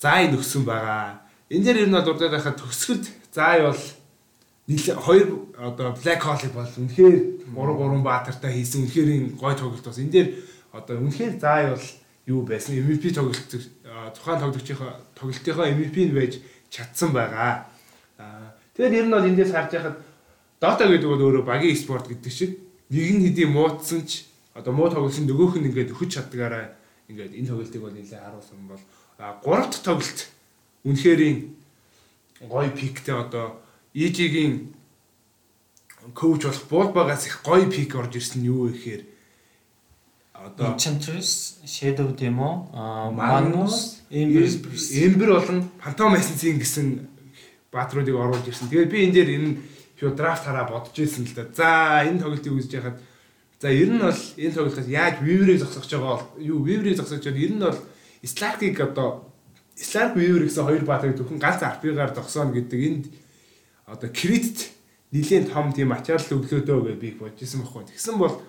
[SPEAKER 3] заай нөхсөн байгаа. Энэ дээр ер нь бол урдаад байхад төгсгөлд заай бол нилээ хоёр одоо Black Hole бол үнэхээр 3 3 баатартай хийсэн үнэхээр гой тоглолт бас. Энэ дээр одоо үнэхээр заай бол юу байсан MVP тоглолт тухайн тоглогчийнхоо тоглолтынхоо MVP нь байж чадсан байгаа. Тэгэхээр ер нь бол эндээс харж байхад Dota гэдэг бол өөрөө багийн спорт гэдэг шиг нэг нь хэдий муудсан ч одоо муу тоглолтын нөгөөх нь ингээд өгч чаддгаараа ингээд энэ тоглолтыг бол нэлээд харуулсан бол гурав дахь тоглолт үнэхээр гоё пиктэй одоо EG-ийн коуч болох Булбагаас их гоё пик орж ирсэн нь юу вэ гэхээр
[SPEAKER 2] одоо Enchantress, Shadow Demo, Magnus,
[SPEAKER 3] Ember болон Phantom Essence гэсэн баатруудыг оруулж ирсэн. Тэгээд би энэ дээр энэ шууд драфт хараа бодож ирсэн л да. За энэ тоглолтыг үзэж яхад за ер нь бол энэ тоглолтоос яаж Weaver-ийг зогсоож байгаа бол юу Weaver-ийг зогсоож байгаа ер нь бол Slark-ийг одоо Slark Weaver гэсэн хоёр баатарыг зөвхөн ганц RP-гаар зогсооно гэдэг энд одоо кредит нэлийн том тийм ачаал өглөөдөө гэж би бодож исэн байхгүй. Тэгсэн бол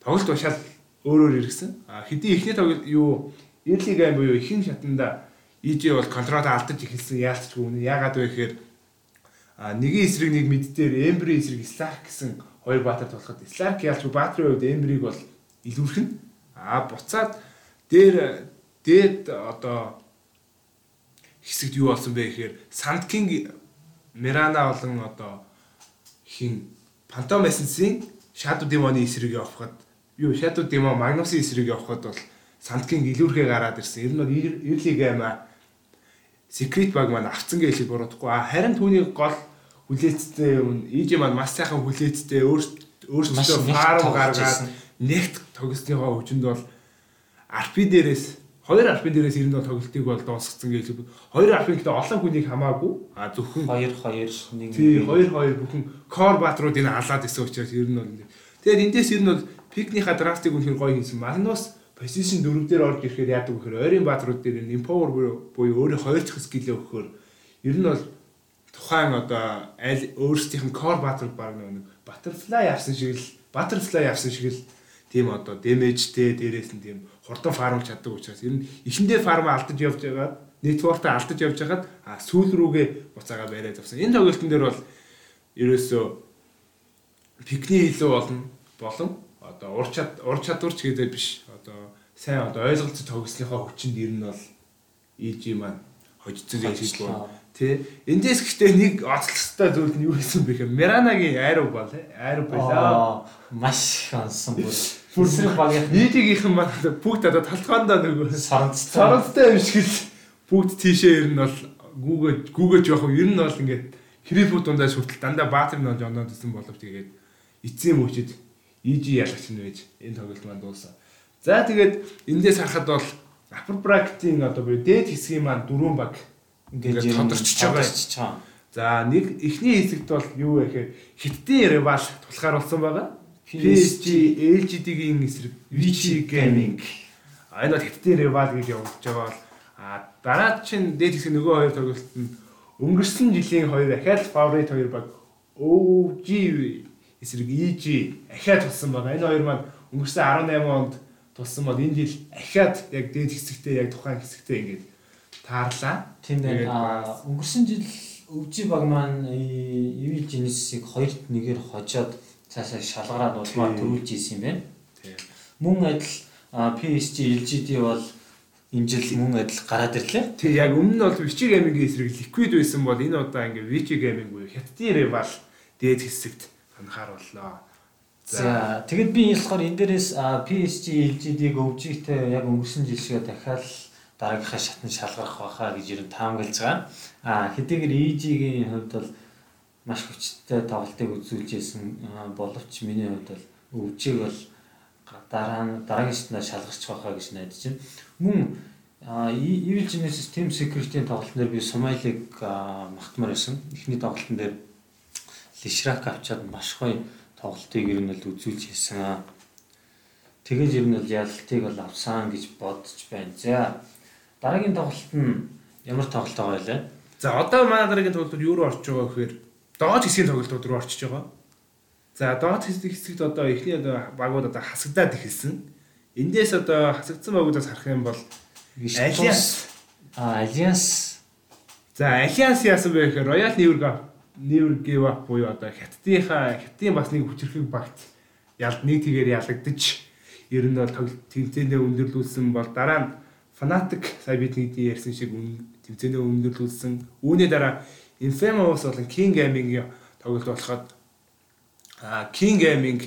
[SPEAKER 3] тоглолт ушаал өөрөөр иргсэн. А хэдий эхний тоглолт юу early game буюу ихэнх шатанда EJ бол контрол алдаж эхэлсэн яалтчгүй үнэ. Яагаад вэ гэхээр нэгэн эсрэг нэг мэд дээр Эмбри эсрэг Сларк гэсэн хоёр баатар толоход Сларк ялч баатрын хувьд Эмбриг бол илүүрхэн. А буцаад дээр дээд одоо хэсэгт юу болсон бэ гэхээр Сандкинг Мирана болон одоо хин Phantom Essence-ийн Shadow Demon-ы эсрэг явахад юу Shadow Demon Magnus-ийн эсрэг явахад бол Сандкинг илүүрхээ гараад ирсэн. Ер нь бол early game Secret баг маань авцсан гэж хэлэх буруудахгүй. Харин түүний гол хүлээцтэй юм. Ийж маань маш сайхан хүлээцтэй өөрсдөө фарм гаргаад нэгт тогсныхоо хүчинд бол RP дээрээс хоёр RP дээрээс ер нь бол тоглолтыг бол дуусгацсан гэж хоёр RP гэдэг олон хүнийг хамаагүй а зөвхөн
[SPEAKER 2] 2 2 1
[SPEAKER 3] тий 2 2 бүхэн core батрууд энэ халаад исэн учраас ер нь бол тэгээд эндээс ер нь бол пикнийхаа драфтыг үнэхээр гоё хийсэн. Малнус position 4 дээр орж ирэхээр яадаг вэ гэхээр ойрын баатрууд дээр empower буюу өөрөө хоёр дахь скиллээ өгөхөөр ер нь бол тухайн одоо аль өөрсдийнх нь core battle баг нэг butterfly авсан шиг л butterfly авсан шиг л тийм одоо damage-тэй дээрээс нь тийм хурдан фарм чаддаг учраас ер нь эхэндээ фарм алдаж явж байгаа network-та алдаж явж хагаад а сүүл рүүгээ буцаага бариад авсан. Энэ тоглолтын дээр бол ерөөсөө пикний илүү болно болон одоо ур чад ур чадварч гэдэг биш сайн одоо ойлголцож тогсныхоо хүчинд ер нь бол EG маань хожицсон гэж байна. Тэ. Эндээс гэхдээ нэг оцлогчтой зүйл нь юу гэсэн бэ гэхээр Миранагийн айруу бол айруу байлаа.
[SPEAKER 2] Маш их онсон бүр. [laughs] Эсрэг багийн
[SPEAKER 3] нийтийнхэн маань бүгд одоо талтгаандаа нөгөө
[SPEAKER 2] саранцтай.
[SPEAKER 3] саранцтай юм шиг л бүгд тийшээ ер нь бол гүүгэж явах юм ер нь бол ингээд крипто дундаа шүртэл дандаа баатар нож оноод исэн боловч тэгээд эцсийн мөчөд ижи ялагч нь байж энэ тоглолт маань дууссан. За тэгээд эндээс харахад бол апер брактийн одоо буюу дээд хэсгийн маань дөрвөн баг
[SPEAKER 2] ингээд
[SPEAKER 3] тодорчж байгаа. За нэг эхний хэсэгт бол юу вэ гэхээр хиттийн rival тулахаар болсон байгаа. PSG, LGD-гийн эсрэг Vichy Gaming. А энэ бол хиттийн rival гэж явуулж байгаа бол а дараа чинь дээд хэсгийн нөгөө хоёр тоглолт нь өнгөрсөн жилийн хоёр ахаад favorite хоёр баг OG эсрэг EG ахаад тулсан байгаа. Энэ хоёр маань өнгөрсөн 18 онд тулсан бол энэ жил ахаад яг дээд хэсэгтээ яг тухайн хэсэгтээ ингээд таарлаа.
[SPEAKER 2] Тийм. Аа өнгөрсөн жил өвжи баг маань Evil Genesis-ийг 2-1-ээр хожоод цаашаа шалгараад улмаар төрүүлж исэн юм байна.
[SPEAKER 3] Тийм.
[SPEAKER 2] Мөн адил PSG LGD бол энэ жил мөн адил гараад ирлээ.
[SPEAKER 3] Тэг яг өмнө нь бол Vichy Gaming-ийн эсрэг Liquid байсан бол энэ удаа ингээ Vichy Gaming буюу Хятадын rival дээд хэсэгт анхаарууллаа.
[SPEAKER 2] За тэгэд би болохоор энэ дээрээс PSG LGD-г өвжигтэй яг өнгөрсөн жил шигээ дахиад дараагийнхаа шатнд шалгарах байхаа гэж ер нь таамаглаж байгаа. Аа хэдийгээр EG-ийн хувьд бол маш хүчтэй тоглолтыг үзүүлж исэн боловч миний хувьд бол өвжиг бол дараа нь дараагийн шатнаа шалгарч байхаа гэж найдаж байна. Мөн Evil Genesis Team Secret-ийн тоглолтын дээр би Сомалиг аа, магтмаар байсан. Эхний тоглолтын дээр Лишрак авчаад маш гоё тоглолтыг ер нь бол үзүүлж хийсэн. аа. Тэгээд ер нь бол ялалтыг бол авсан гэж бодож байна. За дараагийн тоглолт нь ямар тоглолт байгаа вэ?
[SPEAKER 3] За одоо манай дараагийн тоглолтууд юу руу орж байгаа гэхээр доод хэсгийн тоглолтууд руу орчиж байгаа. За хэсэг хэсэгт одоо эхний одоо багууд одоо хасагдаад эхэлсэн. Эндээс одоо хасагдсан багуудаас харах юм бол Alliance
[SPEAKER 2] А Alliance
[SPEAKER 3] За Alliance яасан бэ гэхээр Royal Never Give Never Give Up буюу одоо хятадынхаа хятадын бас нэг хүчрхэг багт ялд нэг тэгээр ялагдаж ер нь бол тэмцээндээ өндөрлүүлсэн бол дараа нь Fnatic сая бид нэг ярьсан шиг тэмцээндээ өндөрлүүлсэн. Үүний дараа Infamous болон King Gaming-ийн тоглолт болоход King Gaming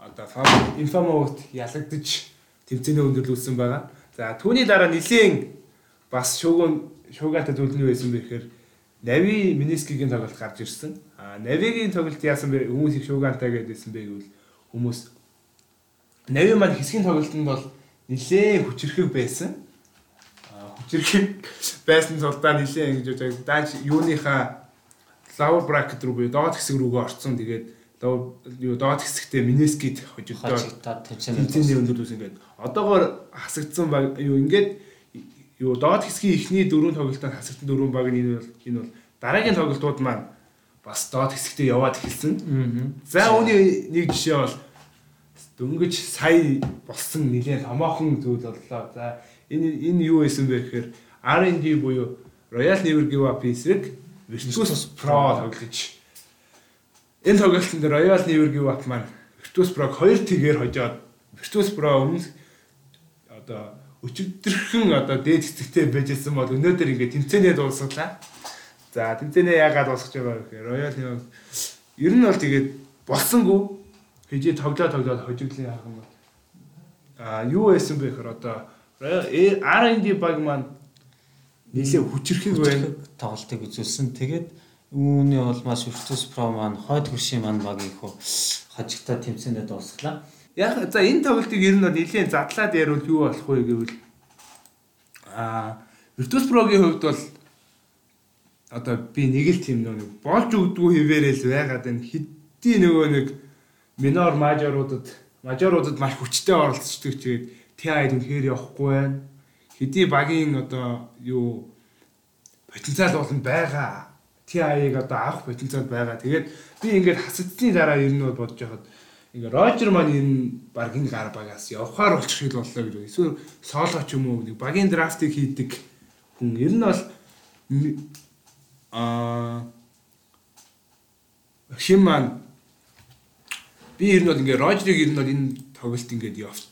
[SPEAKER 3] одоо Fam- Infamous ялагдаж тэмцээндээ өндөрлүүлсэн байгаа. За түүний дараа нэлийн бас шууган шуугатай зүйл нь байсан бэ гэхээр Нави Минискигийн тоглолт гарч ирсэн. А Навигийн тоглолт яасан бэ? Хүмүүс их шуугантай гэдээсэн бэ гэвэл хүмүүс Нави маань хэсгийн тоглолтод бол нэлээд хүчрхэг байсан. А хүчрхэг [laughs] байсан тул даа нэлээд ингэж яг дааж юуныхаа lower bracket руу буюу доод хэсэг рүүгээ орцсон. Тэгээд юу доод хэсэгтээ Минискид хожигдоод тэмцээний өндөрлөөс ингээд одоогоор хасагдсан юу ингээд юу доод хэсгийн ихний дөрөв тоглолтод хасагдсан дөрөв баг нь энэ бол энэ бол дараагийн тоглолтууд маань бас доод хэсэгтээ яваад эхэлсэн.
[SPEAKER 2] Аа.
[SPEAKER 3] За үүний нэг жишээ бол дөнгөж сая болсон нэлээд томоохон зүйл боллоо. За энэ энэ юу байсан бэ гэхээр R&D буюу Royal Never Give Up эсрэг Virtus Pro тоглож энэ тоглолтын дээр Royal Never Give Up маань Virtus Pro-г хоёр тэгээр хожоод Virtus Pro өмнө одоо өчигдөрхөн одоо дээд хэсэгтэй байжсэн бол өнөөдөр ингээд тэмцээнээ дуусгалаа. За тэмцээнээ яагаад дуусгаж байгаа вэ гэхээр Royal Never ер нь бол тэгээд болсонгүй хижээ тоглоо тоглоод хожигдлын харах юм бол а юу байсан бэ гэхээр одоо R&D баг маань нэлээ хүчрхэг байна.
[SPEAKER 2] тоглолтыг үзүүлсэн. Тэгээд үүний улмаас Virtus Pro маань хойд хөршийн маань багийн хөө хожигдоод тэмцээндээ дуусглаа.
[SPEAKER 3] Яг за энэ тоглолтыг ер нь бол нэлээд задлаад ярил юу болох вэ гэвэл а Virtus Pro-гийн хувьд бол одоо би нэг л тийм нэг болж өгдгүү хിവэрэл байгаад энэ хэдий нөгөө нэг минор мажоруудад мажоруудад маш хүчтэй оролцдог чигээд TI үнэхээр явахгүй байна. Хэдий багийн одоо юу потенциал болон байгаа. TI-г одоо авах потенциал байгаа. Тэгээд би ингээд хасагдсны дараа ер нь бол бодож байхад ингээ Рожер маань энэ баг энэ гар багаас явхаар болчих шиг л боллоо гэж. Эсвэл соолоо ч юм уу нэг багийн драфтыг хийдэг хүн. Ер нь бол аа хим маань би ер нь бол ингээ Рожерыг ер нь бол энэ тоглолт ингээд явт.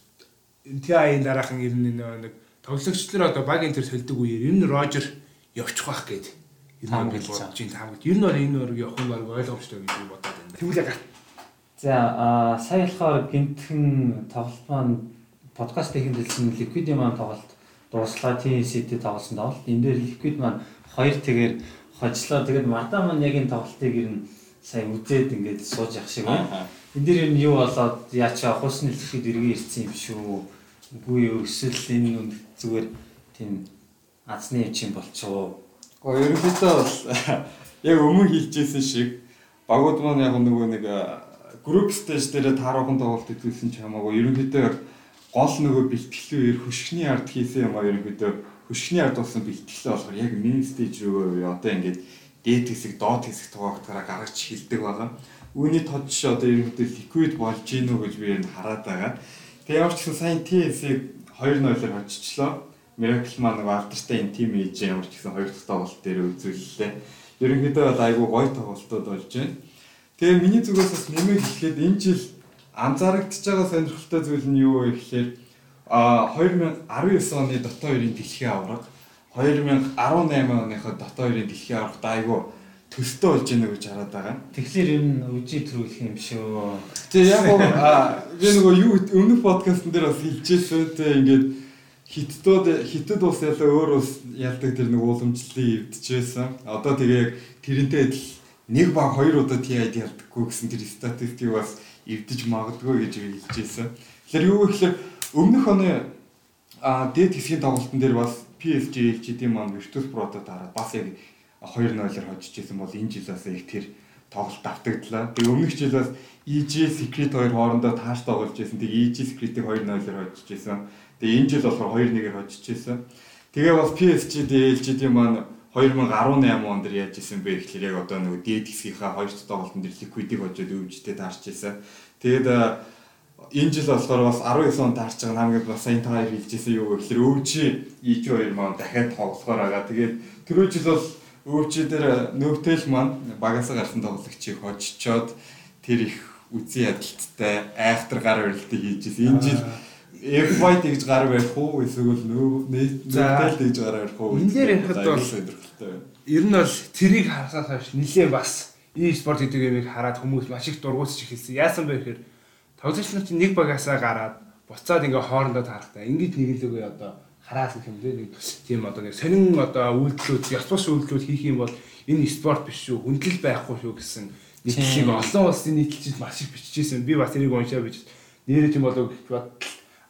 [SPEAKER 3] ТА-ийн дараахан ер нь нэг тоглогчлор одоо баг энэ төр солидөг үеэр ер нь Рожер явчих байх гээд ер нь бодож байна. Ер нь бол энэ өрг явах нь баг ойлгомжтой гэж би бодоод байна. Тэгвэл яг
[SPEAKER 2] За а сая болохоор гинтхэн тоглолт маань подкаст хийх дэлсэн Liquid маань тоглолт дууслаа TNC-тэй тоглосон тоглолт. Энд дээр Liquid маань хоёр тэгээр хожлоо. Тэгээд Марда маань яг энэ тоглолтыг ер нь сая үзээд ингээд сууж явах шиг байна. Энд дээр ер нь юу болоод яачаа хусны Liquid эргээ ирсэн юм шүү. Үгүй юу эсвэл энэ зүгээр тийм азны юм чинь болчихоо.
[SPEAKER 1] Гэхдээ ерөнхийдөө бол [laughs] яг өмнө хэлжсэн шиг багууд маань яг нөгөө нэг групп стейж дээр тааруухан тоглолт үзүүлсэн ч хамаагүй ерөнхийдөө гол нөгөө бэлтгэлгүй ер хөшгний ард хийсэн юм а ерөнхийдөө хөшгний ард болсон бэлтгэлээ болохоор яг main stage рүү одоо ингээд дээд хэсэг доод хэсэг тугаагтаараа гаргаж хилдэг байгаа. Үүний тодч одоо ерөнхийдөө liquid болж гинүү гэж би энэ хараад байгаа. Тэгээ ямар ч гэсэн сайн TS-ийг 2-0-оор очичлоо. Miracle маань нөгөө алдартай энэ тим ээж ямар ч гэсэн хоёр дахь тоглолт дээр үзүүллээ. Ерөнхийдөө бол айгүй гоё тоглолтууд болж байна. Тэгээ миний зүгээс бас нэмээд хэлэхэд энэ жил анзаарэгдэж байгаа сонирхолтой зүйл нь юу вэ гэхээр а 2019 оны дотоо хоёрын дэлхийн аварга 2018 оныхоо дотоо хоёрын дэлхийн аваргад айгүй төстэй болж ийнэ гэж хараад байгаа.
[SPEAKER 2] Тэгэхээр ер нь үжи төрүүлэх юм шүү.
[SPEAKER 1] Тэгээ яг аа би нөгөө юу өмнөх подкастн дээр бас хэлжсэн те ингээд хиттүүд хитэд ус ялаа өөр ус ялдаг тэр нэг ууламжлалын эвдчихсэн. Одоо тэгээ яг тэрнтэй адил нэг баг хоёр удаа TID ялдаггүй гэсэн тэр статистик бас эвдэж магадгүй гэж хэлж ирсэн. Тэгэхээр юу гэхээр өмнөх оны а дээд хэсгийн тоглолтын дээр бас PSG LGD маань Virtus Pro-то дараад бас яг 2-0-оор хожиж исэн бол энэ жил бас их тэр тоглолт автагдлаа. Тэгээ өмнөх жил бас EG Secret хоёр хоорондоо тааш тоглож байсан. Тэгээ EG Secret-ийг 2-0-оор хожиж исэн. Тэгээ энэ жил болохоор 2-1-ээр хожиж исэн. Тэгээ бас PSG LGD маань 2018 онд яаж исэн бэ гэхлээр яг одоо нөгөө дээд хэсгийнхаа хоёр тоглолтын дээр ликвидийг хожоод өвчтэй таарч исэн. Тэгээд энэ жил болохоор бас 19 онд таарч байгаа намайг бас энэ та хоёр хэлжсэн юу гэхлээр өвчи иж хоёр маань дахиад тоглохоор байгаа. Тэгээд түрүү жил бол өвчи дээр нөвтэл маань багасаа гарсан тоглогчийг хожчоод тэр их үзий ядалттай айхтар гар барилтыг хийжсэн. Энэ жил F-White гэж гар барих уу эсвэл нөө нэттэл гэж гар барих уу?
[SPEAKER 3] Энэ дээр ярихад бол ер нь бол тэрийг харахаас хойш нилээ бас e-спорт гэдэг юмыг хараад хүмүүс маш их дургуутж эхэлсэн. Яасан бэ гэхээр тоглогч нар чинь нэг багасаа гараад буцаад ингээ хоорондоо таарахтай. Ингээд нэг л үгүй одоо хараас гэх юм лээ нэг тийм одоо нэг сонин одоо үйлдэлүүд ёс бус үйлдэлүүд хийх юм бол энэ спорт биш шүү. Хүндлэл байхгүй шүү гэсэн нийтлэлийг олон улсын нийтлэлчид маш их бичижсэн. Би бас тэрийг уншаа бич. Нэрээ тийм болов гэж бод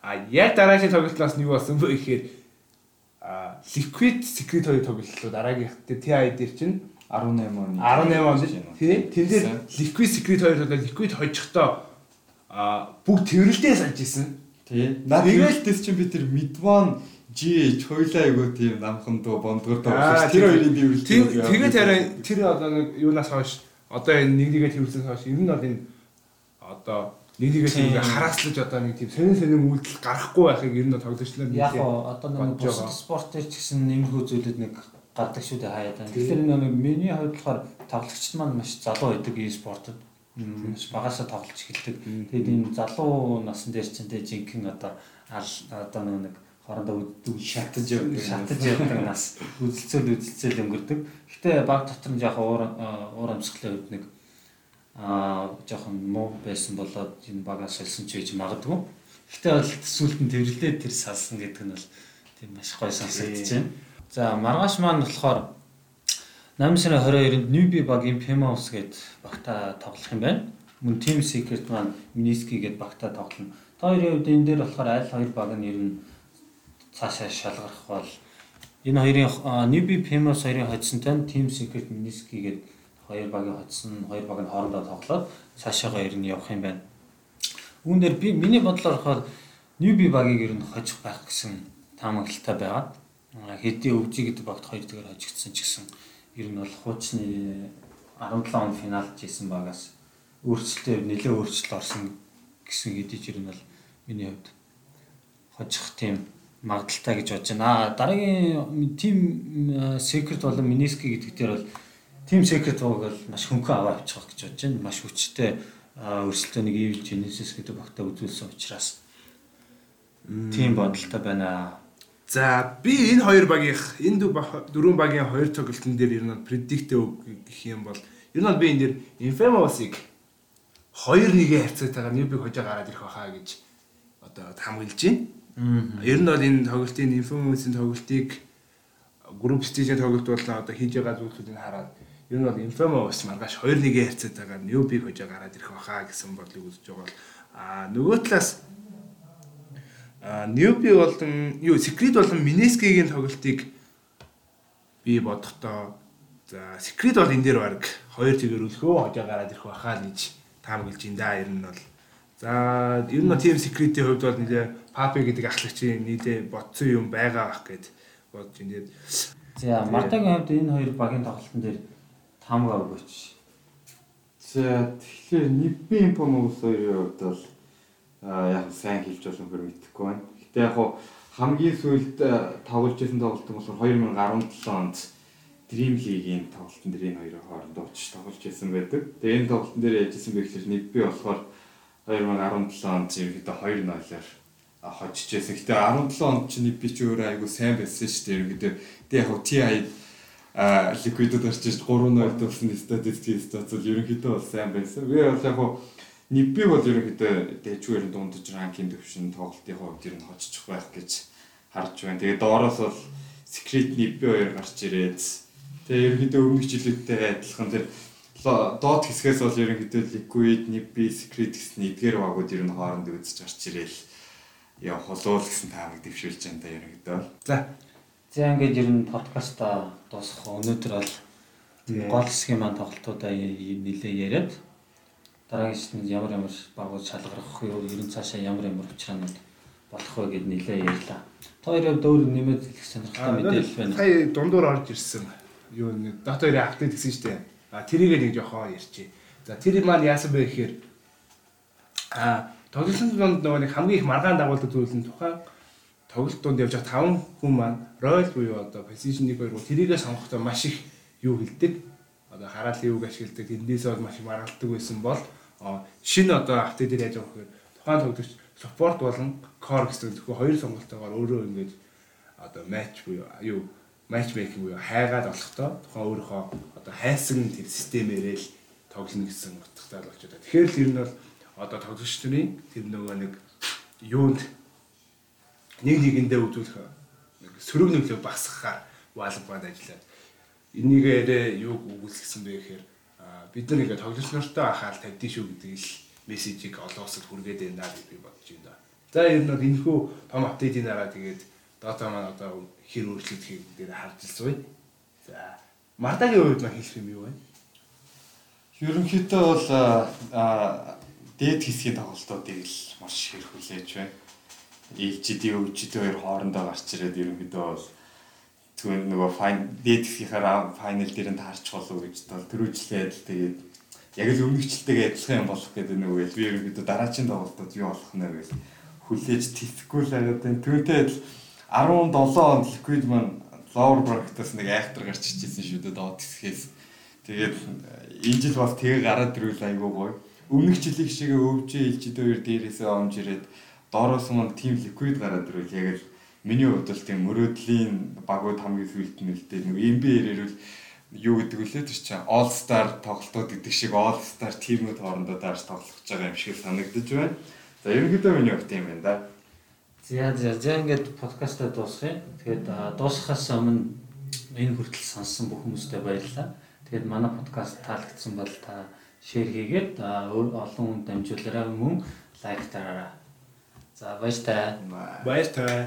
[SPEAKER 3] А яг дараагийн тоглолтоос нь юу болсон бэ гэхээр а Liquid Secret хоёр тоглолтоо дараагийн TI дээр чинь
[SPEAKER 1] 18 оны
[SPEAKER 3] 18 онд тий? Тэн дээр Liquid Secret хоёр тоглолт Liquid хожихдоо а бүгд тэрэлдээ санаж исэн.
[SPEAKER 1] Тий. Наад тэрэлдээс чинь би тэр Midwan GH хоёлаа айгуу тийм намхан дуу бондгор тоглож тэр хоёрын тэрэлдээ.
[SPEAKER 3] Тэгээд арай тэр одоо нэг юунаас хойш одоо энэ нэг нэгээ тэрэлдээс хойш ер нь бол энэ одоо нэгээс ингээ харааслаж одоо нэг тийм сонин сонин үйлдэл гарахгүй байхыг ер нь тоглогчлаар
[SPEAKER 2] нэг яг одоо нэг бусад спорт төр ч гэсэн нэмэрхүү зүйлүүд нэг гардаг шүү дээ хаяад. Байна. Тэгэхээр нэг миний хувьд болохоор тоглогчд маань маш залуу байдаг e спортод маш багасаа тоглож эхэлдэг. Тэгээд энэ залуу насн дээр ч энэ жинхэнэ одоо одоо нэг хоорондоо шатаж шатаж явдаг нас. [laughs] Үзэлцэл үзэлцэл өнгөрдөг. Гэтэ баг дотор нь яг уур уур амьсгалын хувьд нэг аа жоохон муу байсан болоод энэ багаас олсон ч гэж магадгүй. Гэхдээ бол сүулт нь тэрвэрлээ тэр салсан гэдэг нь бол тийм маш гоё сонсогдож байна. За маргааш маань болохоор 8 сарын 22-нд Newbie багийн Pemos гээд багтаа тоглох юм байна. Мөн Team Secret маань Miniski гээд багтаа тоглоно. Та хоёрын хувьд энэ дээр болохоор аль хоёр баг нь ер нь цаашаа шалгарах бол энэ хоёрын Newbie Pemos хоёрын хоцсонтой Team Secret Miniski гээд хоёр багийн хоцсон хоёр баг нь хоорондоо тоглоод цаашаага ер нь явах юм байна. Үүн дээр би миний бодлоор болохоор Ньюби багийг ер нь хожих байх гэсэн таамаглалтай байгаа. Хэдий өвжи гэдэг багт хоёр дээр хожигдсан ч гэсэн ер нь бол хуучны 17 он финалж исэн багаас өөрчлөлтөөр нэлээд өөрчлөлт орсон гэсэн хэдий ч ер нь бол миний хувьд хожих тийм магадaltaй гэж бодож байна. Дараагийн тим Secret болон Miniski гэдэг дээр бол Team Secret бол маш хөнгөн аваа авчих гэж бодож байна. Маш хүчтэй өрсөлдөөнийг Evil Genesis гэдэг багтаа үзүүлсэн учраас тийм бодолтой байна.
[SPEAKER 3] За би энэ хоёр багийнх энэ дөрвөн багийн хоёр тоглолтын дээр ер нь predict гэх юм бол ер нь би энэ дээр Infamous-ыг 2-1-ийн харьцаатайгаар Ньюбиг хожоо гараад ирэх байхаа гэж одоо хамгаалж байна. Ер нь бол энэ тоглолтын Infamous-ийн тоглолтыг групп стейжийн тоглолт болоо одоо хийж байгаа зүйлсүүдийг хараад ер нь бол Infamous маргааш 2-1-ийн харьцаатайгаар Newbie хожоо гараад ирэх байхаа гэсэн бодлыг үзэж байгаа бол а нөгөө талаас а Newbie болон юу Secret болон Mineski-гийн тоглолтыг би бодохдоо за Secret бол энэ дээр баг хоёр тэгэр өлхөө хожоо гараад ирэх байхаа л гэж таамаглаж ин да ер нь бол. За ер нь team secret-ийн хувьд бол нэлээ Pape гэдэг ахлагчийн нэлээ бодсон юм байгаа бах гэд бодож ингээд
[SPEAKER 2] За Мартагийн хувьд энэ хоёр багийн тоглолтын дээр таамаг өгөөч.
[SPEAKER 1] За тэгэхээр Нибби Инфомос хоёрын хувьд бол яг сайн хэлж боломжгүй мэдэхгүй байна. Гэтэ яг хамгийн сүүлд тоглож байсан тоглолт нь болохоор 2017 онд Dream League-ийн тоглолтын дээр энэ хоёрын хоорондоо очиж тоглож байсан байдаг. Тэгээ энэ тоглолтын дээр яжсэн бэ гэхээр Нибби болохоор 2017 онд ерөнхийдөө 2-0-аар хожиж байсан. Гэтэ 17 онд ч Нибби ч өөрөө айгу сайн байсан шүү дээ. Ерөнхийдөө тэг яг TI а ликвидод орж иж 3-0 болсон статистикийн статус ерөнхийдөө бол сайн байсан. Би бол яг Нибби бол ерөнхийдөө дэжгээр дундаж ранкинг төвшин тоглолтын хувьд ер нь хоччих байх гэж харж байна. Тэгээ доороос бол Secret Nibbi хоёр гарч ирээд тэгээ ерөнхийдөө өмнөх жилүүдтэй адилхан тэр доод хэсгээс бол ерөнхийдөө Liquid, Nibbi, Secret гэсэн эдгээр багууд ер нь хооронд үзэж гарч ирээл яа холуул гэсэн таамаг дэвшүүлж байна да ерөнхийдөө.
[SPEAKER 2] За. За ингээд ер нь подкаста дуусах өнөөдөр бол гол хэсгийн маань тоглолтуудаа нэлээ яриад дараагийн шатнд ямар ямар багууд шалгарах юу ер нь цаашаа ямар ямар учраанууд болох вэ гэд нэлээ ярьлаа. Та хоёроо дөөр нэмээд хэлэх сонирхолтой мэдээлэл байна.
[SPEAKER 3] Сая дундуур орж ирсэн. Юу нэг дот хоёрын апдейт гэсэн шүү дээ. А тэрийг нэг жоохон ярьчих. За тэр маань яасан бэ гэхээр а тоглолтын донд нөгөө нэг хамгийн их маргаан дагуулдаг зүйл нь тухайн тоглолтууд явж байгаа 5 хүн маань royal буюу одоо position 1 2 3 тэрийгээ сонгохдоо маш их юу хэлдэг. Одоо хараалын юуг ашигладаг. Тэндээс бол маш их маргалдаг байсан бол шинэ одоо апдейт дээр яаж байгаа вэ гэхээр тухайн тоглогч support болон core гэсэн зөвхөн хоёр сонголтоогоор өөрөө ингэж одоо match буюу юу матч мейкинг буюу хайгаад болохтой тухайн өөрийнхөө одоо хайсан тэр системээрээ л тоглоно гэсэн утгатай болж байна. Тэгэхээр л ер нь бол одоо тоглогч нарын тэр нөгөө нэг юунд нэг нэгэндээ үзүүлэх сөрөг нөлөө багсгахаар Valve-д ажиллаад энийгээрээ юу өгүүлсэн бэ гэхээр бид нар ингээд тоглогч нартай ахаал тавьдээ шүү гэдэг л мессежийг олон улсад хүргээд байна гэж би бодож байна. За ер нь бол энэхүү том апдейтийн дараа тэгээд дата маань одоо хэр өөрчлөгдөхийг дээр харж илсвэ. За Мардагийн хувьд маань хэлэх юм юу вэ?
[SPEAKER 1] Ерөнхийдөө бол дээд хэсгийн тоглолтуудыг л маш их хүлээж байна. LGD өвчд хоёр хоорондоо гарч ирээд ерөнхийдөө бол тэгвэл нөгөө файн дээд хэсгийнхаа файнал дээр нь таарч болов гэж бол төрүүжлээ адил тэгээд яг л өмнөгчлөлтэйгээ адилхан юм болох гэдэг нэг үйл би ерөнхийдөө дараагийн тоглолтод юу болох нэ гэж хүлээж тэтгэхгүй л байгаа юм. Түүнтэй адил 17 онд Liquid маань lower bracket-аас нэг айхтар гарч ичсэн шүү дээ доод хэсгээс. Тэгээд энэ жил бас тэгээ гараад ирвэл айгүй гоё. Өмнөх жилийн шиг өвжээ илжид хоёр дээрээсээ омж ирээд доороос маань team Liquid гараад ирвэл яг л миний хувьд бол тийм мөрөөдлийн багууд хамгийн сүүлд нь л дээ нэг NBA-ээр ирвэл юу гэдэг вүлээ тэр чинь All Star тоглолтууд гэдэг шиг All Star team-үүд хоорондоо даарч тоглох гэж байгаа юм шиг санагдаж байна. За ерөнхийдөө миний хувьд тийм байна да.
[SPEAKER 2] За за за ингээд подкастаа дуусгая. Тэгээд дуусгахаас өмнө энэ хүртэл сонссон бүх хүмүүстээ баярлалаа. Тэгээд манай подкаст таалагдсан бол та шеэр хийгээд олон хүнд дамжуулаарай мөн лайк дараарай. За баяр таа.
[SPEAKER 3] Баяр таа.